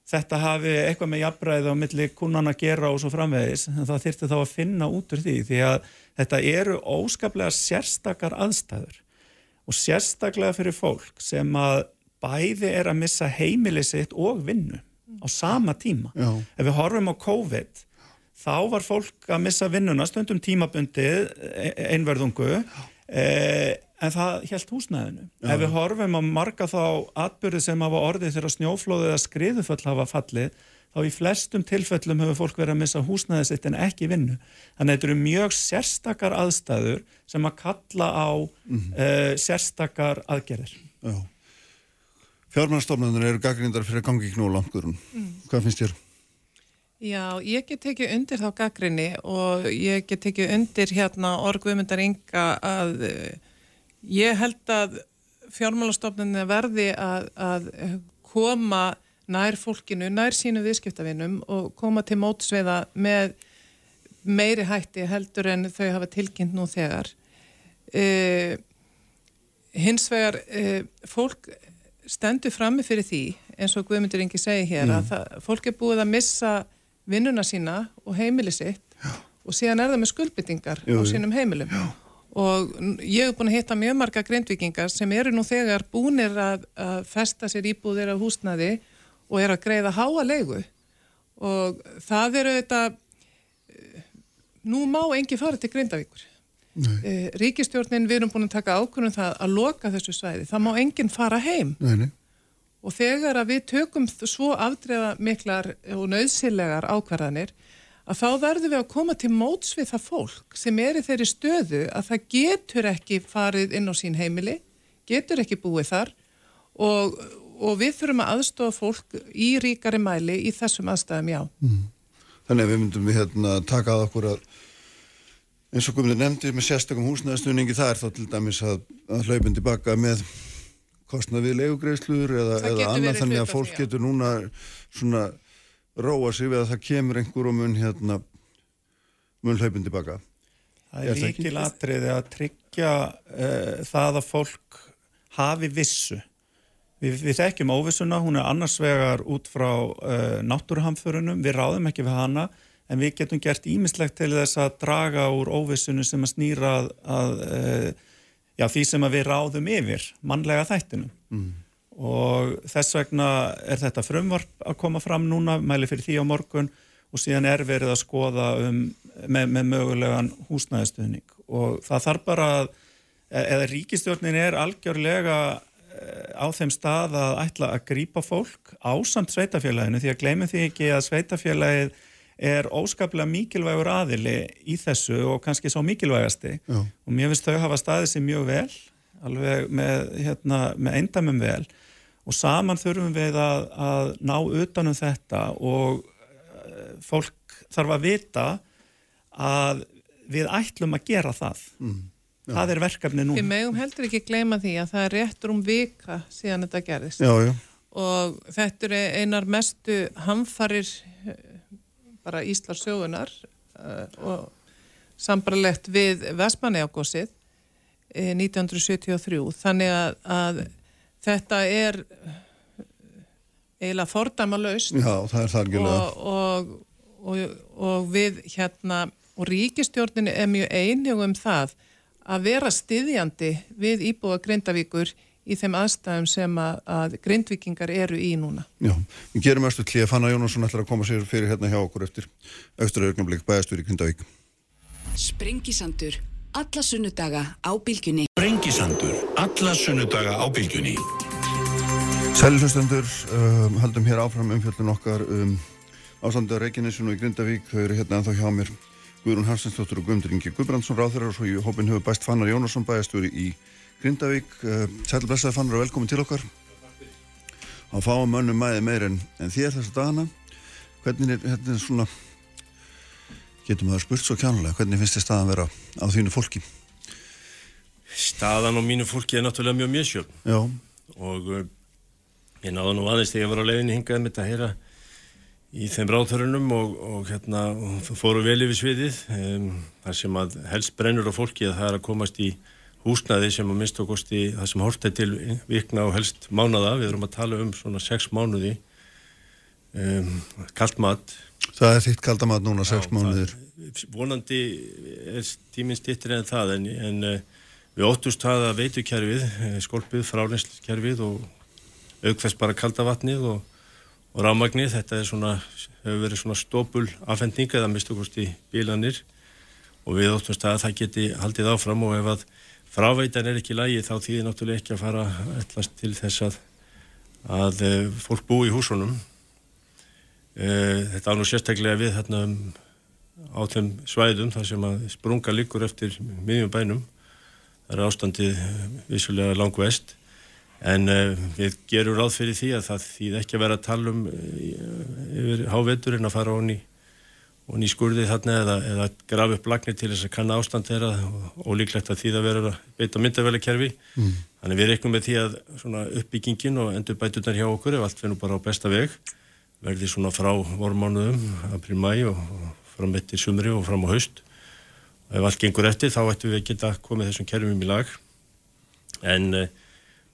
þetta hafi eitthvað með jafnbræði á milli kunnan að gera og svo framvegis en það þyrfti þá að finna út úr því því að þetta eru óskaplega sérstakar aðstæður og sérstaklega fyrir fólk sem að bæði er að missa heimili sitt og vinnu á sama tíma. Já. Ef við horfum á COVID þá var fólk að missa vinnuna stundum tímabundið e, einverðungu eh, en það helt húsnæðinu. Já. Ef við horfum á marga þá atbyrði sem hafa orðið þegar snjóflóðið eða skriðuföll hafa fallið, þá í flestum tilfellum hefur fólk verið að missa húsnæðið sitt en ekki vinnu. Þannig að þetta eru mjög sérstakar aðstæður sem að kalla á mm -hmm. uh, sérstakar aðgerðir. Já. Fjármannstofnarnir eru gaggrindar fyrir að gangi í knólangurum. Mm. Hvað finnst þér? Já, ég get tekið undir þá gaggrinni og ég get tekið undir hérna orguðmyndar ynga að Ég held að fjármálastofnunni verði að, að koma nær fólkinu, nær sínu viðskiptavinnum og koma til mótsveiða með meiri hætti heldur en þau hafa tilkynnt nú þegar. Uh, hins vegar, uh, fólk stendur frammi fyrir því, eins og Guðmundur Ingi segi hér, mm. að það, fólk er búið að missa vinnuna sína og heimili sitt Já. og síðan er það með skuldbyttingar á sínum heimilum. Já. Og ég hef búin að hitta mjög marga grindvikingar sem eru nú þegar búinir að, að festa sér íbúðir af húsnaði og er að greiða háa leigu. Og það eru þetta nú má engi fara til grindavíkur. E, ríkistjórnin við erum búin að taka ákvörðum það að loka þessu svæði, það má enginn fara heim. Nei, nei. Og þegar að við tökum svo afdreða miklar og nöðsilegar ákvarðanir að þá verðum við að koma til móts við það fólk sem er í þeirri stöðu að það getur ekki farið inn á sín heimili, getur ekki búið þar og, og við þurfum að aðstofa fólk í ríkari mæli í þessum aðstæðum, já. Mm. Þannig að við myndum við hérna taka að okkur að eins og komið nefndi með sérstakum húsnæðastunningi það er þá til dæmis að, að hlaupin tilbaka með kostnað við legugreislur eða, eða annað þannig að fólk getur núna svona róa sig við að það kemur einhver og mun hérna mun hlaupin tilbaka. Það er líkil atriði að tryggja uh, það að fólk hafi vissu. Við, við þekkjum óvissuna, hún er annars vegar út frá uh, náttúruhamförunum. Við ráðum ekki við hana en við getum gert ímislegt til þess að draga úr óvissunum sem að snýra að, að uh, já, því sem við ráðum yfir mannlega þættinum. Mm. Og þess vegna er þetta frumvarp að koma fram núna, mæli fyrir því á morgun og síðan er verið að skoða um, með, með mögulegan húsnæðistuðning og það þarf bara að, eða ríkistjórnin er algjörlega eh, á þeim stað að ætla að grýpa fólk á samt sveitafélaginu því að gleymið því ekki að sveitafélagið er óskaplega mikilvægur aðili í þessu og kannski svo mikilvægasti. Já. og mér finnst þau hafa staðið sér mjög vel alveg með, hérna, með eindamum vel. Og saman þurfum við að, að ná utanum þetta og uh, fólk þarf að vita að við ætlum að gera það. Mm, það er verkefni nú Við megum heldur ekki gleyma því að það er réttur um vika síðan þetta gerðist. Já, já. og þetta er einar mestu hamfarir eh, bara Íslar sögunar uh, og sambarlegt við Vestmanni ágósið 1973 þannig að, að þetta er eiginlega fordama laust og, og, og, og við hérna og ríkistjórninu er mjög einhjum um það að vera styðjandi við íbúa Grindavíkur í þeim aðstæðum sem að, að grindvikingar eru í núna. Já, við gerum östu klíða Fanna Jónasson ætlar að koma sér fyrir hérna hjá okkur eftir aukstur augnablik bæastur í Grindavík. Sprengisandur. Alla sunnudaga á bylgjunni. Sprengisandur. Alla sunnudaga á bylgjunni. Sælilustendur, um, haldum hér áfram umfjöldun okkar um ástandið á Reykjanesinu í Grindavík. Þau eru hérna ennþá hjá mér Guðrún Hansensdóttur og Guðmundur Ingi Guðbrandsson ráþurar og svo í hópin hefur bæst Fannar Jónasson bæjastúri í Grindavík. Uh, Sæli blessaði Fannar og velkomin til okkar. Á fáum mönnum mæði meir en, en þér þessa dagana. Hvernig er, hérna er svona, getur maður spurt svo kjánulega, hvernig finnst þið staðan vera á þínu fólki? Staðan á mínu fólki er náttúrulega mjög mjösjöfn Já, og uh, ég náðu nú aðeins þegar ég var á leiðinni hingaði með þetta að heyra í þeim ráþörunum og, og hérna og fóru vel yfir sviðið um, þar sem að helst brennur á fólki að það er að komast í húsnaði sem að minnst okkost í það sem hortið til vikna og helst mánada, við erum að tala um svona sex mánuði um, kalt mat. Það er þitt kaldamat núna, sex mánuðir. það- vonandi er tíminn stittir en það en, en uh, við óttust það að veitukerfið, eh, skolpið, frálinskerfið og aukveðs bara kalda vatnið og, og rámagnið, þetta er svona, hefur verið svona stópul afhending eða mistukosti bílanir og við óttumst að það geti haldið áfram og ef að fráveitan er ekki í lagi þá þýðir náttúrulega ekki að fara allast til þess að, að eh, fólk búi í húsunum. Eh, Þetta á nú sérstaklega við þarna um, á þeim svæðum þar sem að sprunga liggur eftir miðjum bænum. Það er ástandið eh, vissulega langvest en við gerum ráð fyrir því að það þýð ekki að vera að tala um yfir hávetur en að fara honni og ný skurði þarna eða, eða grafa upp lagnir til þess að kanna ástand þeirra og, líklegt að því það verður að beita myndavælekerfi. Mm. Þannig við reiknum með því að svona uppbyggingin og endur bætunar hjá okkur ef allt finnur bara á besta veg verði svona frá vormánuðum, april, mæ og, og fram eftir sumri og fram á haust. Og ef allt gengur eftir þá ættum við að geta komið þessum kerfum í lag. En uh,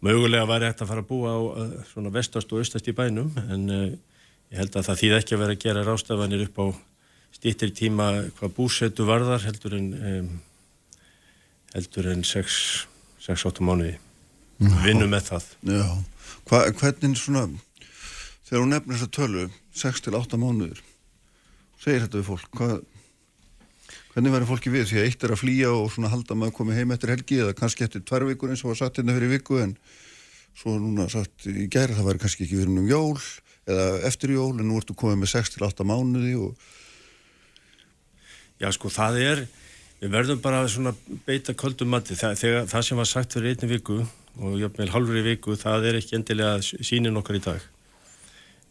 mögulega væri hægt að fara að búa á uh, svona vestast og austast í bænum en uh, ég held að það þýð ekki að vera að gera rástafanir upp á stýttir tíma hvað búsetu varðar heldur en um, heldur en 6-8 mánuði. Vinnum með það. Já, Hva, hvernig svona, þegar hún nefnir þessa tölu, 6 til 8 mánuður, segir þetta við fólk, hvað, hvernig verður fólki við? Því að eitt er að flýja og svona halda maður komið heim eftir helgi eða kannski eftir tvær vikur eins og var satt hérna fyrir viku en svo núna satt í gæri það væri kannski ekki verið um jól eða eftir jól en nú ertu komið með 6 til 8 mánuði og Já sko það er, við verðum bara svona beita köldum mati. Það, þegar, það sem var sagt fyrir einni viku og jafnveil halvri viku, það er ekki endilega sínin okkar í dag.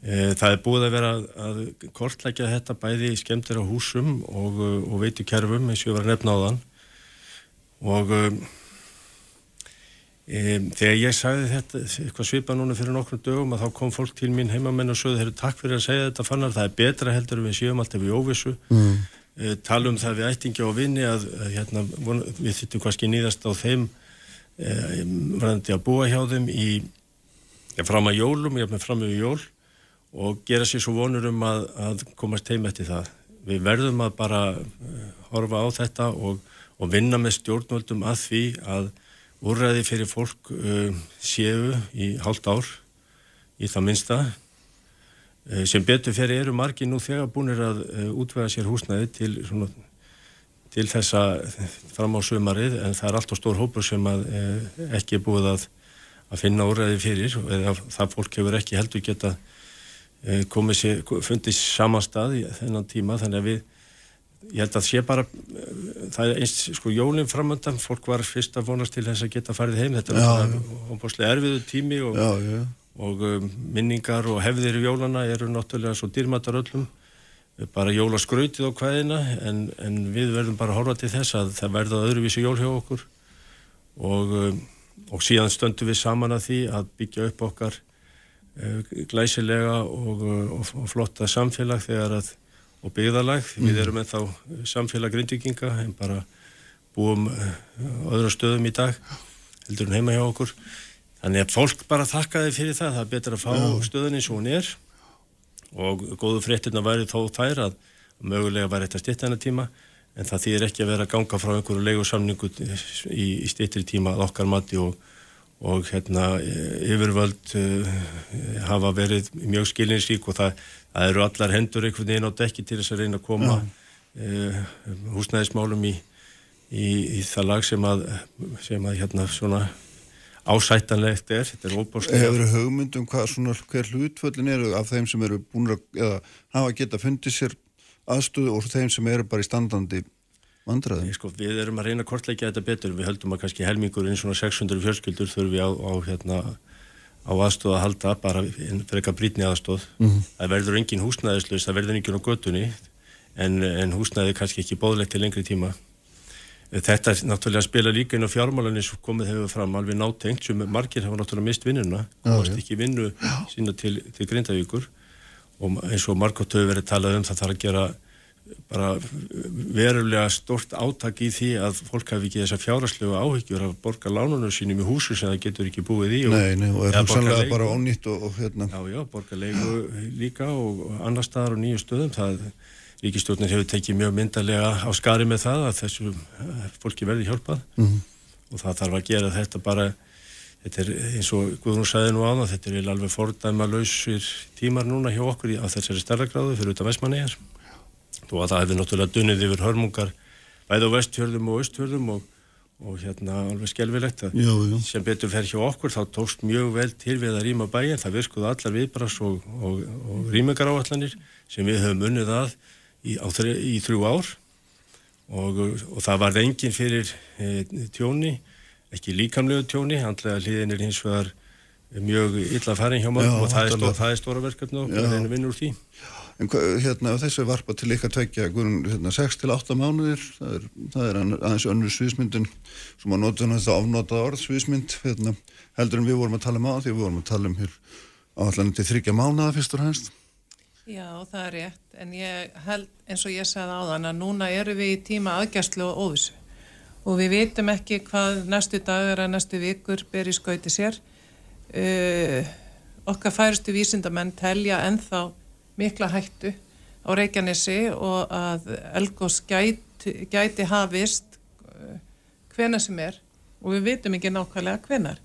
E, það er búið að vera að, að kortlækja þetta bæði skemmtir á húsum og, og veitu kerfum eins og ég var að nefna á þann. Og e, þegar ég sagði þetta, eitthvað svipa núna fyrir nokkrum dögum að þá kom fólk til mín heimamenn og sögðu, þeir eru takk fyrir að segja þetta fannar, það er betra heldur við séum alltaf í óvissu. Mm tala um það við ættingi og vinni að, að hérna, við þittum kannski nýðast á þeim uh, varandi að búa hjá þeim í fram að jólum, ég haf með fram með jól og gera sér svo vonur um að, að komast heim eftir það. Við verðum að bara horfa á þetta og, og vinna með stjórnvöldum að því að úrræði fyrir fólk séu í hálft ár í það minsta sem betur fyrir eru margi nú þegar búinir að útvega sér húsnæði til, svona, til þessa fram á sömarið en það er allt og stór hópur sem að, ekki er búið að, að finna úræði fyrir eða það fólk hefur ekki heldur geta komið sér, fundið saman stað í þennan tíma. Þannig að við ég held að sé bara það er einst, sko, jólinn framöndan fólk var fyrst að vonast til þess að geta farið heim. Þetta er óbúslega erfiðu tími og já, já og um, minningar og hefðir í jólana eru náttúrulega svo dýrmættar öllum. Bara jólaskrautið á hvaðina en, en við verðum bara að horfa til þess að það verða öðruvísi jól hjá okkur. Og, um, og síðan stöndum við saman að því að byggja upp okkar uh, glæsilega og, og, og flotta samfélag þegar að og byggðalag, mm. við erum ennþá samfélag grindvikinga en bara búum uh, öðru stöðum í dag heldur en heima hjá okkur Þannig að fólk bara þakkaði fyrir það, það er betur að fá Já. stöðun eins og hún er. Og góðu fréttina væri þó þær að mögulega væri þetta stittan að tíma en það þýðir ekki að vera að ganga frá einhverju leigusamningu í, í stittri tíma að okkar mati og, og hérna yfirvöld uh, hafa verið mjög skilinsvík og það, það eru allar hendur einhvern veginn á dekki til þess að reyna að koma uh, húsnæðismálum í, í, í það lag sem að, sem að hérna svona ásættanlegt er, þetta er óbúrslega Hefur þið hugmyndum hvað svona hver hlutföllin eru af þeim sem eru búin að eða hafa geta fundið sér aðstöðu og þeim sem eru bara í standandi vandræðum? Sko, við erum að reyna að kortleika þetta betur, við höldum að kannski helmingur eins og 600 fjölskyldur þurfi á, á, hérna, á aðstöð að halda bara fyrir eitthvað brítni aðstöð mm -hmm. það verður engin húsnæðislaus, það verður engin á götunni en, en húsnæði kannski ekki bóðlegt til lengri tíma Þetta er náttúrulega að spila líka inn á fjármálanir sem komið hefur fram alveg nátengt sem margir hafa náttúrulega mist vinnuna. Varst ekki vinnu sína til, til Grindavíkur. Og eins og Margot hefur verið talað um það þarf að gera bara verulega stort átak í því að fólk hafi ekki þessa fjárastlegu áhyggjur að borga lánunum sínum í húsu sem það getur ekki búið í og, Nei, nei, og er það sannlega bara ónýtt og, og hérna. Já, já, borga leigu líka og annar staðar og nýju stöðum það Ríkistjórnir hefur tekið mjög myndarlega á skari með það að þessu eh, fólki verði hjálpað mm -hmm. og það þarf að gera þetta bara, þetta er eins og Guðrún sæði nú á það, þetta er alveg fordæma lausir tímar núna hjá okkur á þessari stærragráðu fyrir utan Vestmannegar og að það hefði náttúrulega dunnið yfir hörmungar bæði á vestfjörðum og austfjörðum og, og hérna alveg skelvilegt að jú, jú. sem betur fer hjá okkur þá tókst mjög vel til við að rýma bæin, það virkuði allar viðbras og, og, og rýmingaráallanir sem við höfum unnið að í, þri, í þrjú ár. Og, og það var engin fyrir e, tjóni, ekki líkamlegu tjóni, handlega hliðin er hins vegar mjög illa farin hjá maður og það er, það er stóra verkefni og það er vinnur úr því. En hérna, þessu varpa til ykkar tveikja, hérna, 6-8 mánuðir, það er, það er aðeins önnur sviðsmyndin. Sem að nota þetta afnotað orð sviðsmynd, hérna, heldur en við vorum að tala um á því við vorum að tala um hér áallan til þryggja mánuða fyrst og hænst. Já, það er rétt, en ég held eins og ég sagði á þann að núna eru við í tíma aðgjastlu og óvissu. Og við vitum ekki hvað næstu dagar að næstu vikur ber í skauti sér. Uh, okkar færustu vísindamenn telja enþá mikla hættu á Reykjanesi og að Elgós gæti, gæti hafist uh, hvena sem er. Og við vitum ekki nákvæmlega hvenar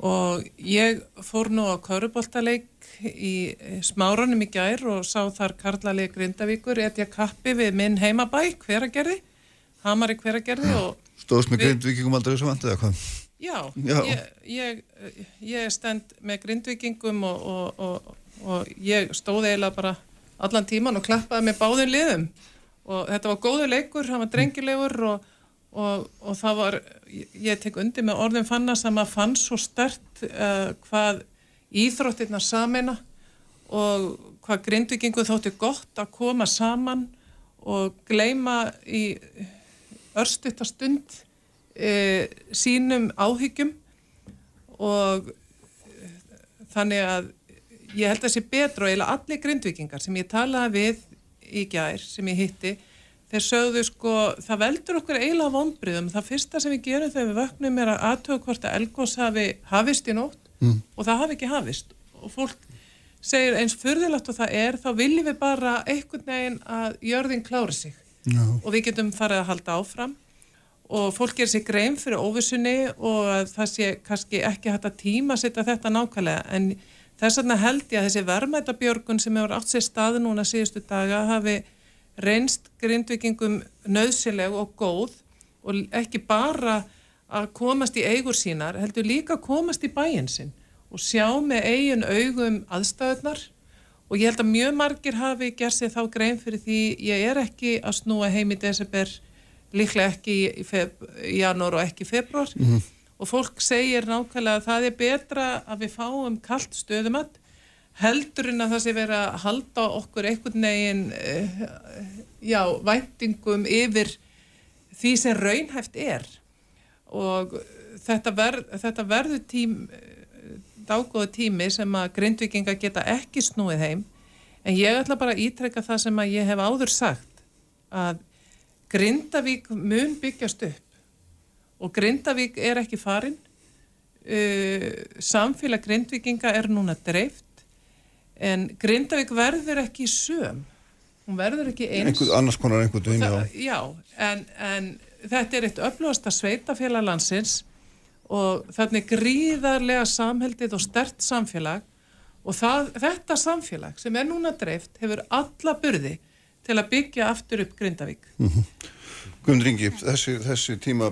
og ég fór nú á Köruboltaleik í smárunum í gær og sá þar Karlalegi Grindavíkur etja kappi við minn heimabæ hveragerði, Hamari hveragerði Stóðst með Grindvíkingum aldrei sem vant eða hvað? Já, Já. Ég, ég, ég stend með Grindvíkingum og, og, og, og ég stóði eiginlega bara allan tíman og klappaði með báðum liðum og þetta var góður leikur, hann var drengilegur og og, og það var, ég tek undir með orðin fanna sem að fann svo stert uh, hvað íþróttirna samina og hvað grindvikingu þótti gott að koma saman og gleima í örstuttastund uh, sínum áhyggjum og uh, þannig að ég held að það sé betra og eiginlega allir grindvikingar sem ég talaði við í gær sem ég hitti þeir sögðu sko, það veldur okkur eiginlega vonbriðum, það fyrsta sem við gerum þegar við vöknum er að aðtöða hvort að elgós hafi hafist í nótt mm. og það hafi ekki hafist. Og fólk segir eins fyrðilegt og það er þá viljum við bara einhvern veginn að jörðin klári sig. No. og við getum farið að halda áfram. Og fólk gerir sér grein fyrir óvissunni og það sé kannski ekki hægt að tíma setja þetta nákvæmlega. En þess vegna held ég að þessi verðmætabjörgun sem hefur átt sér staði núna síðustu daga hafi reynst grindvikingum nöðsileg og góð. Og ekki bara að komast í eigur sínar, heldur líka að komast í bæin sinn og sjá með eigin augum aðstæðunar og ég held að mjög margir hafi gert sér þá grein fyrir því ég er ekki að snúa heim í desember, líklega ekki í, í janúar og ekki í februar mm -hmm. og fólk segir nákvæmlega að það er betra að við fáum kallt stöðumatt heldurinn að það sé verið að halda okkur einhvern veginn eh, já, væntingum yfir því sem raunhæft er og þetta, ver, þetta verður tím dágóða tími sem að grindvikinga geta ekki snúið heim. En ég ætla bara að ítrekka það sem að ég hef áður sagt að Grindavík mun byggjast upp. Og Grindavík er ekki farin. Uh, samfélag grindvikinga er núna dreift. En Grindavík verður ekki söm. Hún verður ekki eins. Einhver, annars konar einhvern veginn, já, en, en þetta er eitt öflugasta sveitafélag landsins og þannig gríðarlega samheldið og stert samfélag og það, þetta samfélag sem er núna dreift hefur alla burði til að byggja aftur upp Grindavík. Guðmund Ringi, þessi, þessi tíma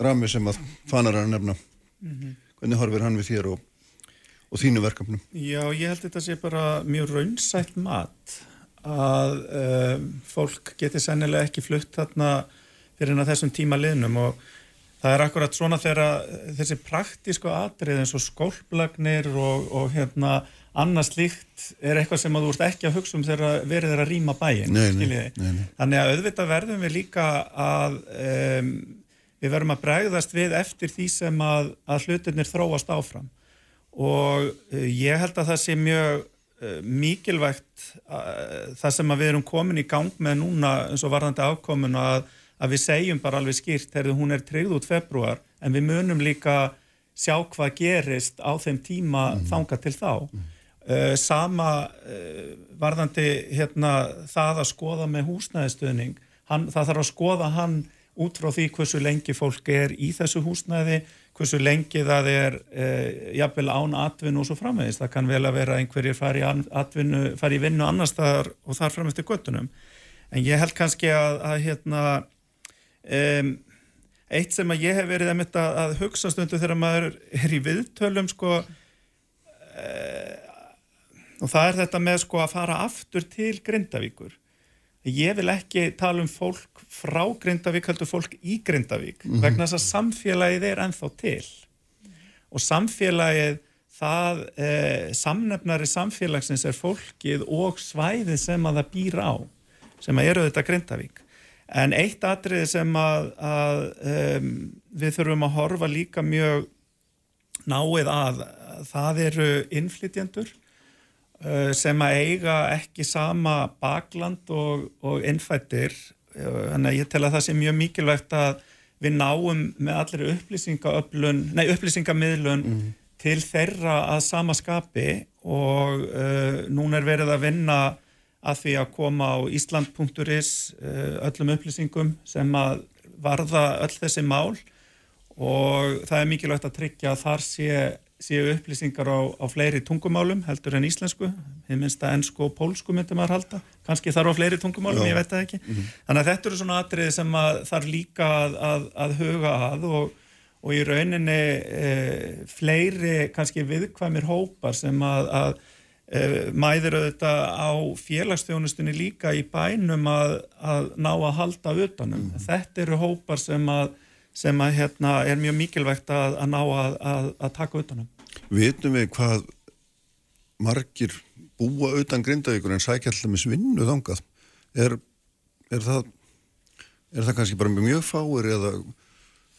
rami sem að fanar að nefna hvernig horfir hann við þér og, og þínu verkefnum? Já, ég held þetta sé bara mjög raunsætt mat að um, fólk geti sennilega ekki flutt þarna fyrir en að þessum tíma liðnum og það er akkurat svona þegar þessi praktísku atrið eins og skólplagnir og, og hérna annars líkt er eitthvað sem að þú ert ekki að hugsa um þegar verið er að rýma bæin Nei, nei, nei, þannig að auðvitað verðum við líka að um, við verðum að bregðast við eftir því sem að, að hlutinir þróast áfram. Og uh, ég held að það sé mjög uh, mikilvægt uh, það sem að við erum komin í gang með núna eins og varðandi afkomun að, að við segjum bara alveg skýrt þegar hún er tryggð út februar en við munum líka sjá hvað gerist á þeim tíma þanga til þá uh, sama uh, varðandi hérna, það að skoða með húsnæðistöðning hann, það þarf að skoða hann út frá því hversu lengi fólk er í þessu húsnæði hversu lengi það er eh, jafnvel án atvinnu og svo framvegis. Það kann vel að vera einhverjir fari, atvinnu, fari vinnu annars þar og þar fram eftir göttunum. En ég held kannski að, að hérna, um, eitt sem að ég hef verið að, að, að hugsa stundu þegar maður er í viðtölum sko, uh, og það er þetta með sko að fara aftur til Grindavíkur. Ég vil ekki tala um fólk frá Grindavík, heldur fólk í Grindavík, Mhm. vegna þess að samfélagið er ennþá til. Og samfélagið, það, eh, samnefnari samfélagsins er fólkið og svæðið sem að það býr á, sem að eru þetta Grindavík. En eitt atriði sem að, að um, við þurfum að horfa líka mjög náið að, það eru innflytjendur uh, sem að eiga ekki sama bakland og, og innfættir þannig að ég tel að það sé mjög mikilvægt að við náum með allir upplýsingaöflun, nei upplýsingamiðlun til þeirra að sama skapi og uh, núna er verið að vinna að því að koma á Ísland.is uh, öllum upplýsingum sem að varða öll þessi mál og það er mikilvægt að tryggja að þar sé, séu upplýsingar á, á fleiri tungumálum heldur en íslensku, hið minnst að ennsku og pólsku myndi maður halda, kannski þarf á fleiri tungumálum, Já. ég veit það ekki. Þannig að þetta eru svona atriði sem að þarf líka að, að, að huga að og, og í rauninni e, fleiri kannski viðkvæmir hópar sem að, að e, mæður auðvitað á félagsþjónustunni líka í bænum að, að ná að halda utanum. Þetta eru hópar sem að sem að hérna er mjög mikilvægt að, að ná að, að, að taka utanum. Vitum við hvað margir búa utan grindavíkur en sækja alltaf með svinnu þangað? Er, er, það, er það kannski bara mjög fáir eða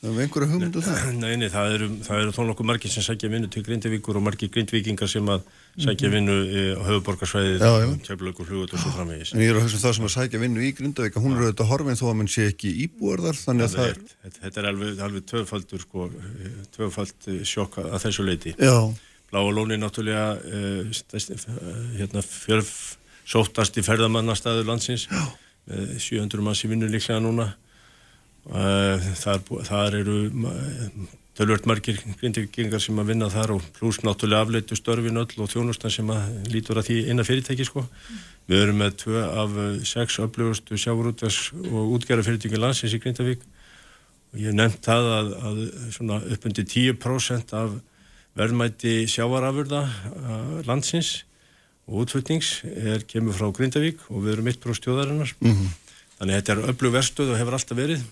eða með einhverja hugmyndu það? Nei, nei, það eru, það eru þó nokkuð margir sem sækja vinnu til Grindavíkur og margir grindvíkingar sem að sækja vinnu eh, á höfuborgarsvæðið, Já, já. tjöflögur, flugut og svo framvegis. En ég er að hugsa um það sem að sækja vinnu í grindavík hún eru auðvitað horfin þó að mann sé ekki íbúar þar þannig að Það er, þetta, þetta er alveg, alveg tvöfaldur sko, eh, tvöfald eh, sjokk að þessu leiti. Já, Bláa lóni náttúrulega stærsti, uh, hérna, fjörf sóttast í ferðamannastæður landsins með 700 manns í vinnu líklega núna þar, þar eru tölvört margir grindigingar sem að vinna þar og pluss náttúrulega afleitu störfin öll og þjónustan sem að lítur að því eina fyrirtæki sko. Við erum með tvö af uh, sex öflugustu sjáurútas og útgerra fyrirtæki landsins í Grindavík. Og ég nefnt það að, að svona upp undir 10% af verðmæti sjávarafurða uh, landsins og útflutnings er, kemur frá Grindavík og við erum mitt brú stjóðarinnar þannig að þetta er öflug verstöð og hefur alltaf verið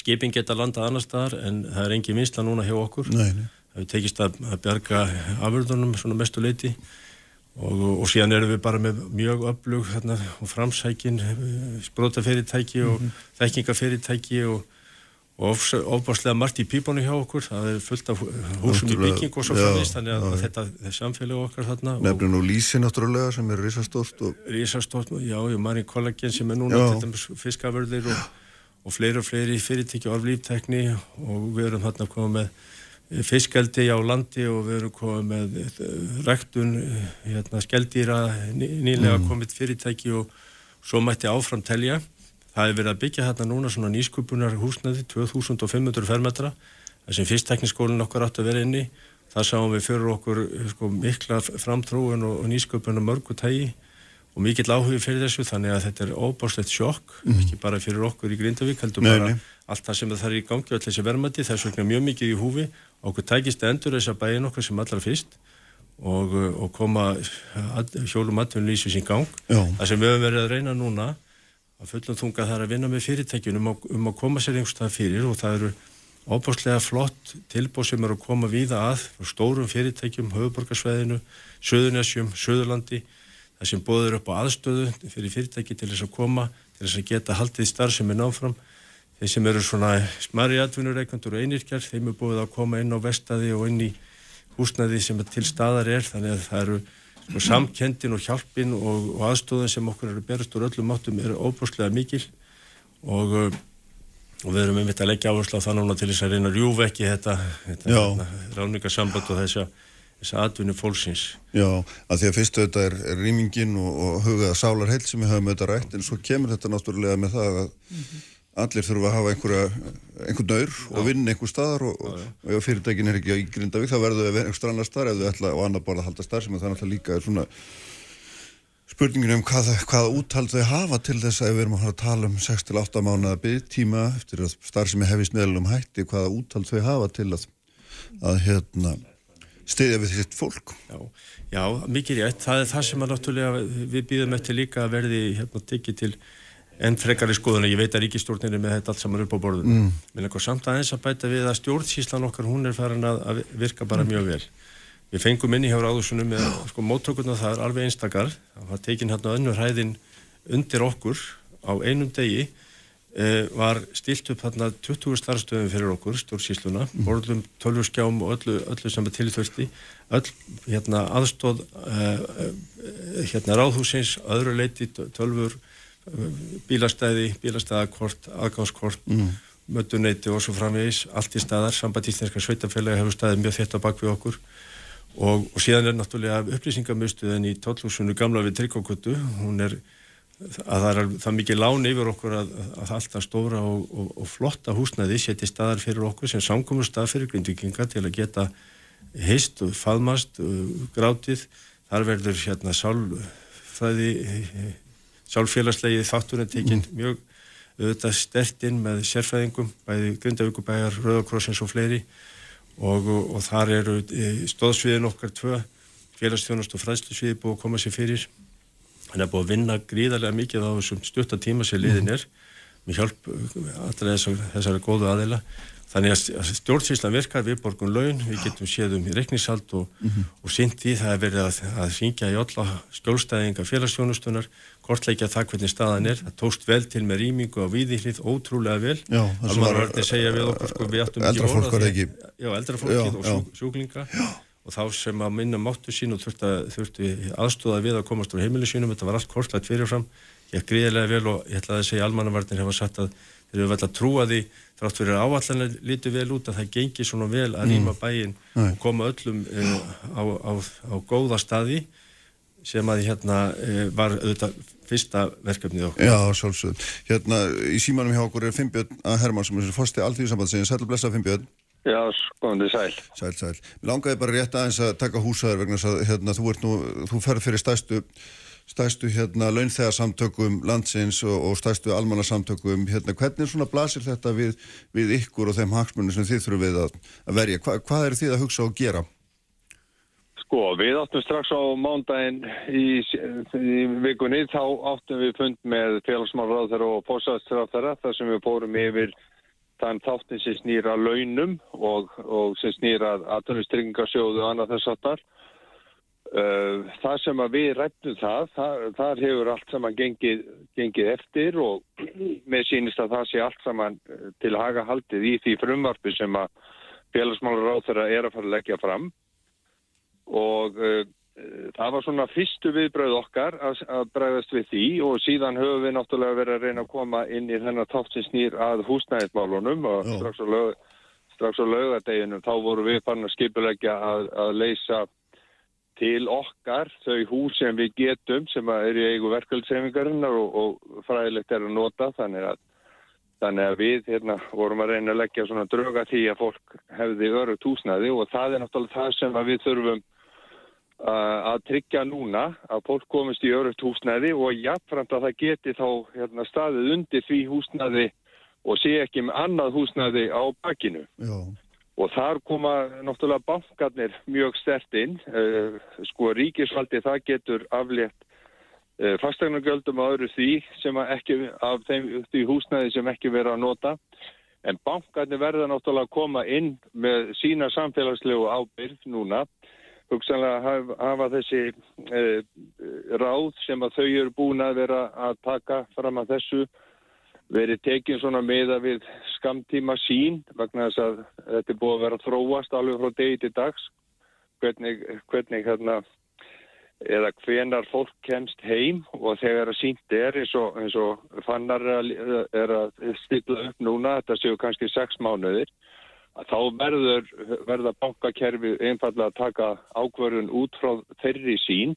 skipin geta landað annar staðar en það er engin vinsla núna hjá okkur. Nei, nei. það hefur tekist að, að bjarga afurðunum svona mestu leiti og, og síðan erum við bara með mjög öflug hérna, og framsækin sprótafyrirtæki og þekkingafyrirtæki og og ofbáslega margt í pípónu hjá okkur. Það er fullt af húsum í bygging og svo já, framvist þannig að, að þetta er samfélag okkar þarna nefnir nú Lísi náttúrulega sem er risastórt og og risastótt, já, já, Marín Kollagen sem er núna fiskaförðir og, og fleiri og fleiri fyrirtæki og líftekni og við erum þarna komið með fiskeldi á landi og við erum komið með eh, ræktun eh, hérna, skeldýra ný- nýlega Mm. komið fyrirtæki og svo mætti áfram telja. Það er verið að byggja hérna núna svona nýskupunar húsnaði 2500 fermetra það sem fyrsttekniskólinn okkar átt að vera inni. Það sáum við fyrir okkur eh, sko, mikla framtrúin og, og nýsköpun og mörgu tægi og mikill áhugi fyrir þessu þannig að þetta er óbáslegt sjokk Mhm. ekki bara fyrir okkur í Grindavík heldur Nei, bara nei. allt það sem það er í gangi öll þessi verðmætti þess vegna mjög mikið í húfi okkur tækist að endur þessa bæin okkur sem allra fyrst og, og koma að, hjólum atvinnulísu sín gang Já. það sem við höfum verið að reyna núna að fullum þunga það er að vinna með fyrirtækjunum um, að- um að koma sér einhvers stað fyrir og það eru óbúslega flott tilbúð sem eru að koma víða að stórum fyrirtækjum, höfuborgarsveðinu Suðunessjum, Suðurlandi það sem bóður upp á aðstöðu fyrir fyrirtæki til þess að koma til þess að geta haldið starf sem er náfram þeir sem eru svona smari atvinnureikandur og einirkjar, þeim er búið að koma inn á vestaði og inn í húsnaði sem til staðar er, þannig að það eru sko, samkendin og hjálpin og, og aðstóðin sem okkur eru berast úr öllum áttum er óbúslega mikil. Og, uh, og við erum einmitt að leggja áherslu á það núna til þess að reyna að rjúfa ekki þetta, þetta hérna, ráningasamband og þessa atvinnu fólksins. Já, að því að fyrstu þetta er, er rýmingin og, og hugaða sálar heilt sem við höfum þetta rætt en svo kemur þetta náttúrulega með það að allir þurfa að hafa einhverja einhvern nöyr og vinna einhver staðar og, og, og ef fyrirtækin er ekki í Grindavík þá verður vera einhver annar staðar ef þau ætla og annar borða að halda starf sem það er náttúrulega líka er svona spurningin um hvað, hvaða úthald þau hafa til þess að við erum að tala um 6-8 mánuða byggtíma eftir að starf sem er hefist meðlum hætti hvaða úthald þau hafa til að, að hérna stiðja við sitt fólk Já, já mikið rétt. Það er það sem að náttúrulega við býðum eftir líka að verði hérna tekið til enn frekari skoðuna. Ég veit að ríkistjórnir er með þetta allt saman upp á borðunum. Mm. Mér langar samt aðeins að bæta við að stjórnsíslan okkar hún er farin að, virka bara mjög vel. Við fengum inn í hjá ráðusunum með sko móttökurna það er alveg einstakar. Það var tekin hérna önnur hæðin undir okkur á einum degi var stilt upp hérna 20 starfstöðum fyrir okkur, stjórnsísluna, borðum tölvurskjám og öllu, öllu sem er tilþurfti, öll hérna aðstóð eh, eh, hérna ráðhúsins, öðru leiti tölvur, eh, bílastæði, bílastæðakort, aðgangskort, mm. mötuneyti og svo framvegis, allt í staðar, samband íslenska sveitafélagi hefur staðið mjög þétt á bak við okkur. Og, og síðan er náttúrulega upplýsingamöstuðin í tollhúsinu gamla við Tryggókötu, hún er að það er það mikið lán yfir okkur að, að alltaf stóra og, og, og flotta húsnæði setja staðar fyrir okkur sem samkomur stað fyrir grindvikinga til að geta heist og faðmast og grátið. Þar verður hérna sálfélagslegi þátturinn tekinn mjög auðvitað stertinn með sérfræðingum bæði Grindavíkubæjar, Rauðakrossins og fleiri. Og, og, þar eru e, stóðsviðin okkar tvö félagsþjónast og fræðslusviði búið að koma sér fyrir hann er búið að vinna gríðarlega mikið á þessum stutta sem liðin er með hjálp allra þessar, þessari góðu aðeila þannig að stjórnsýslan virkar við borgun laun, við getum séð um í reikningshald og, mm -hmm. og sint í það er verið að, að syngja í alla skjólstæðinga félagsstjónustunar, kortleikja það hvernig staðan er, það tókst vel til með rýmingu á viðýhlið, ótrúlega vel. Alveg var að segja við okkur sko, við var ekki já, eldra fólkið og sjú, sjúklinga. Já. Og þá sem að minna máttu sín og þurfti, þurfti aðstóða við að komast úr heimilu sínum, þetta var allt kortlægt fyrirfram. Ég gríðilega vel og ég ætlaði að segja almannavarnir hefa sagt að þeir eru vel að trúa því þrátt fyrir áallanlega lítið vel út að það gengi svona vel að rýma bæinn og koma öllum uh, á, á, á góða staði sem að hérna uh, var auðvitað fyrsta verkefnið okkur. Já, sjálfsögð. Hérna í símanum hjá okkur er Finnbjörn Hermann sem er fórsti alltíðsamband sem Já, skoðandi sæl. Sæl, sæl. Mér langaði bara rétt aðeins að taka húsaður vegna að hérna, þú, nú, þú ferð fyrir stæstu stæstu hérna launþegarsamtökum landsins og, og stæstu almannasamtökum hérna, hvernig svona blasir þetta við, við ykkur og þeim hagsmunni sem þið þurfum við að, að verja? Hva, hvað er þið að hugsa og gera? Sko, við áttum strax á mándaginn í, í vikunni, þá áttum við fund með félagsmálráðara og fórsæðstráðara þar sem við fórum yfir þann þáttin sem snýra launum og, og sem snýra aðtunumstryggingarsjóðu og annað þess aftar. Það sem að við rættum það, það, þar hefur allt saman gengið, gengið eftir og með sínist að það sé allt saman til að haga haldið í því frumvarfi sem að félagsmálráðara er að fara að leggja fram og uh, það var svona fyrstu viðbröð okkar að, að bregðast við því og síðan höfum við náttúrulega verið að reyna að koma inn í þennan tótt sem snýr að húsnæðismálunum og strax á, lög, strax á lögadeginum þá voru við farin að skipulegja að, að leysa til okkar þau hús sem við getum sem er í eigu verkvöldsefingarinnar og, og fræðilegt er að nota þannig að, þannig að við hérna, vorum að reyna að leggja svona drauga því að fólk hefði örugt húsnæði og það er náttúrulega það sem við þurfum að tryggja núna að fólk komist í örugt húsnæði og jafnframt að það geti þá hérna, staðið undir því húsnæði og sé ekki með annað húsnæði á bakinu. Já. Og þar koma náttúrulega bankarnir mjög stert inn. Uh, sko ríkisvaldi það getur aflétt uh, fastegnargjöldum á öðru því sem að ekki, af þeim, því húsnæði sem ekki vera að nota. En bankarnir verða náttúrulega að koma inn með sína samfélagslegu ábyrð núna. Hugsanlega hafa, hafa þessi uh, ráð sem að þau eru búin að vera að taka fram að þessu verið tekin svona meða við skamtíma sín vegna þess að þetta er búið að vera þróast alveg frá degi til dags. Hvernig, hvernig hérna eða hvenar fólk kemst heim og þegar að sínt er eins og, eins og fannar er að, er að stilla upp núna, þetta séu kannski sex mánuðir, þá verður verða bankakerfi einfallega að taka ákvörðun út frá þeirri sín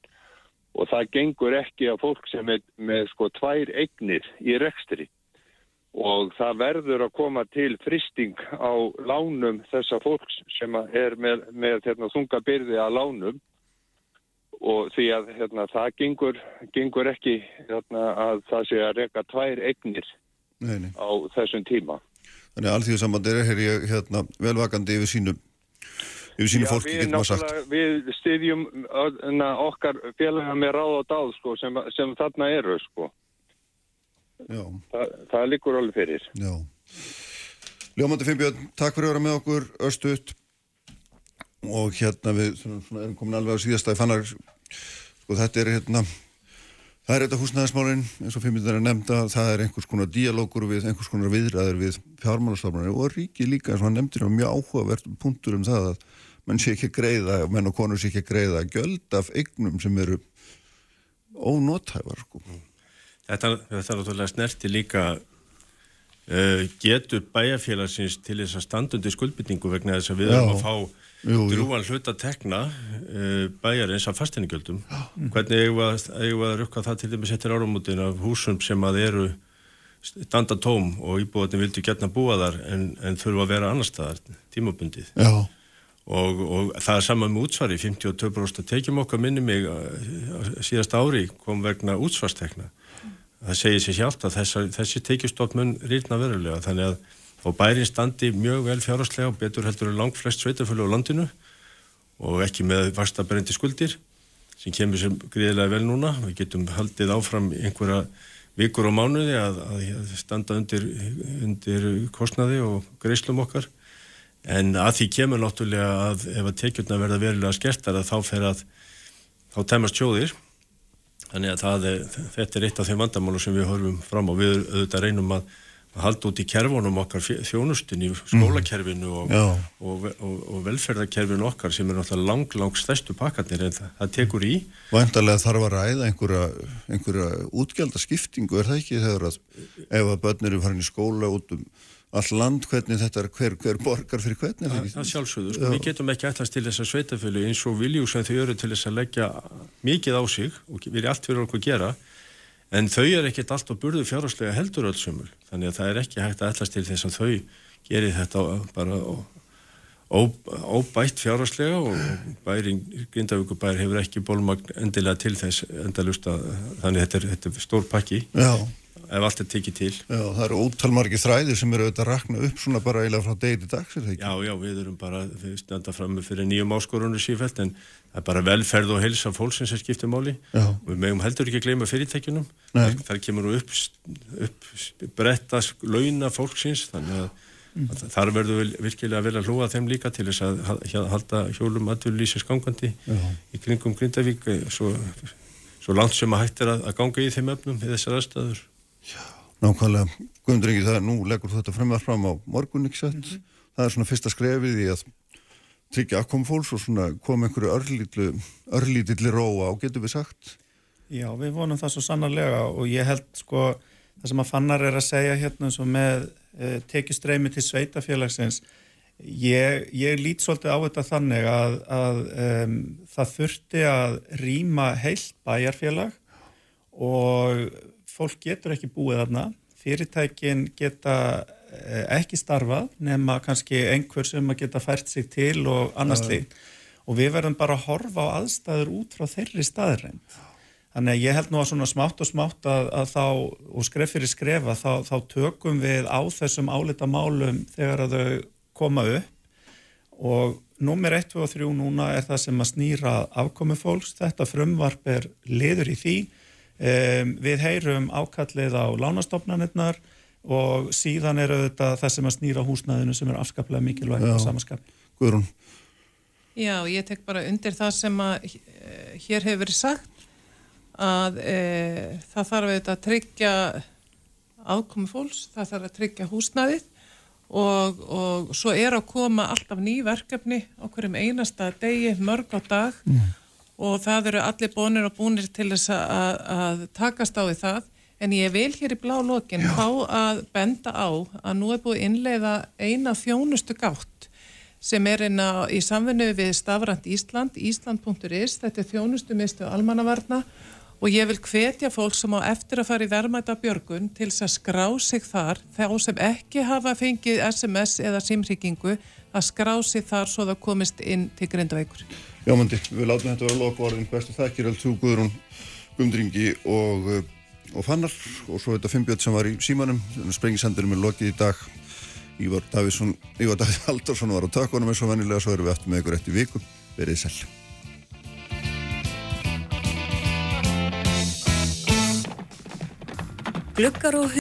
og það gengur ekki að fólk sem er með sko tvær eignir í rekstri og það verður að koma til fristing á lánum þessa fólks sem er með, með hérna, þunga byrði að lánum og því að hérna, það gengur, gengur ekki hérna, að það sé að reyka tvær eignir Nei, nei. á þessum tíma. Þannig að alþjóðsamband er hér ég hérna, velvakandi yfir sínu, yfir sínu fólki, getur maður sagt. Við styðjum okkar félaga með ráð og dáð sko, sem, sem þarna eru. Sko. Þa, það likur alveg fyrir. Já. Ljómandi Finnbjörn, takk fyrir að vera með okkur östuðt og hérna við erum komin alveg á síðasta í fannar sko þetta er hérna það er þetta húsnæðismálin eins og Finnbjörn er nefnda það er einhvers konar díalókur við einhvers konar viðræður við fjármálastofnarnir og ríki líka eins og hann nefndir og mjög áhugavert punktur um það að menn sé ekki að greiða menn og konur sé ekki að greiða gjöld af eignum sem eru ónótæfar sko. Þetta, þetta er náttúrulega snerti líka uh, getur bæjarfélagsins til þess að standundi skuldbytningu vegna þess að við erum að fá. Drúan hluta tekna uh, bæjarins af fastinigjöldum. Hvernig eigum við að, að rukka það til dæmis eftir áramótin af húsum sem að eru standa tóm og íbúðarnir vildu gætna búa þar en, en þurfa að vera annar staðar tímabundið. Já. Og, og það er saman með útsvari 52% tekjum okkar minni mig uh, síðasta ári kom vegna útsvarstekna það segir sér sjálft að þessa, þessi tekjustofn mun rýrna verulega þannig að og bærin standi mjög vel fjárháslega og betur heldur en langt flest sveitafölu á landinu og ekki með vastaberendi skuldir sem kemur sem gríðilega vel núna. Við getum haldið áfram einhverja vikur og mánuði að, að standa undir, undir kostnaði og greislum okkar. En að því kemur náttúrulega að ef að tekjurna verða verulega skertar að þá fer að þá tæmast sjóðir. Þannig að er, þetta er eitt af þeim vandamálu sem við horfum fram og við auðvitað reynum að halda út í kerfunum okkar fjö- þjónustunni, skólakerfinu og, Já. og, og, og velferðarkerfinu okkar sem er náttúrulega lang, lang stærstu pakkarnir en það, það tekur í Væntalega þarf að ræða einhverja, einhverja útgjaldaskiptingu, er það ekki þegar að ef að börn eru farin í skóla út um all land, hvernig þetta er, hver, hver borgar fyrir hvernig, er það Það, ekki? það sjálfsögðu, sko, við getum ekki ætlast til þess að sveitafjölu eins og viljú sem þau eru til þess að leggja mikið á sig og vilja allt fyrir okkur gera en þau er ekkert allt og burðu fjárhagslega heldur öll sömul þannig að það er ekki hægt að ætlast til þess að þau geri þetta bara óbætt fjárhagslega og bæring Grindavíkubær hefur ekki bólmagn endilega til þess endalust að þannig að þetta er, þetta er stór pakki Já. Ef allt er tekið til. Já, það eru ótalmargi þræðir sem eru auðvitað að rakna upp svona bara eiginlega frá degi til dags, er? Já, já, við erum bara, við standa fram fyrir nýjum áskorunum sífælt en það er bara velferð og heilsa fólksins sem skiptir máli. Já. og við megum heldur ekki að gleyma fyrirtækjunum. Þar, þar kemur nú upp, upp bretta launa fólksins þannig að, að þar verður við virkilega vera að hlúa þeim líka til þess að ha- halda hjólum aðvölu gangandi í kringum Grindavík svo, svo langt sem að hægt er að, að ganga í þeim öfnum í þessar aðstæður Nákvæmlega, Guðmundur Ingi, það er nú leggur þetta fremar fram á morgun, ekki sett? Það er svona fyrsta skrefið í að tryggja afkom fólks og svona koma einhverju örlítlu, örlítilli róa á, getur við sagt? Já, við vonum það svo sannarlega og ég held sko það sem að fannar er að segja hérna eins og með e, tekistreimi til sveitafélagsins ég, ég lít svolítið á þetta þannig að, að um, það þurfti að rýma heilt bæjarfélag og fólk getur ekki búið þarna fyrirtækin geta eh, ekki starfað nema kannski einhver sem að geta fært sig til og annars líkt og við verðum bara að horfa á aðstæður út frá þeirri staðreind. Þannig að ég held nú að svona smátt og smátt að, að þá, og skref fyrir skrefa, þá, þá tökum við á þessum álita málum þegar að þau koma upp og nummer 1, 2 og 3 núna er það sem að snýra afkomi fólks. Þetta frumvarp er liður í því. Um, við heyrum ákallið á lánastofnanirnar og síðan er auðvitað það sem að snýra húsnæðinu sem er afskaplega mikilvægt á samanskapi. Guðrún. Já, ég tek bara undir það sem að eh, hér hefur verið sagt að e, það þarf auðvitað að tryggja afkomi fólks, það þarf að tryggja húsnæðið og, og svo er að koma alltaf ný verkefni á hverjum einasta degi, mörg á dag mm. Og það eru allir bónir og búnir til þess að, að takast á því það. En ég vil hér í blá lokin fá að benda á að nú er búið innleiða eina þjónustu gátt sem er einna í samfunnu við Stafrand Ísland, Ísland.is, þetta er þjónustu mistu almannavarna og ég vil hvetja fólk sem á eftir að fara í verðmæta björgun til þess að skrá sig þar. Þá sem ekki hafa fengið SMS eða simryggingu að skrá sig þar svo það komist inn til grindaveikur. Já, mandi, við látum þetta vera loku orðin bestu þekkir allt þú Guðrún Gumdringi og, eh, og Fannar. Og svo þetta Fimbjörn sem var í símanum sprengisendurum er lokið í dag. Ívar Davíðsson, Ívar Davíð Haldarsson var á takunum eins og vennilega svo erum við eftir með ykkur eftir viku, verið sæl. Gluggar og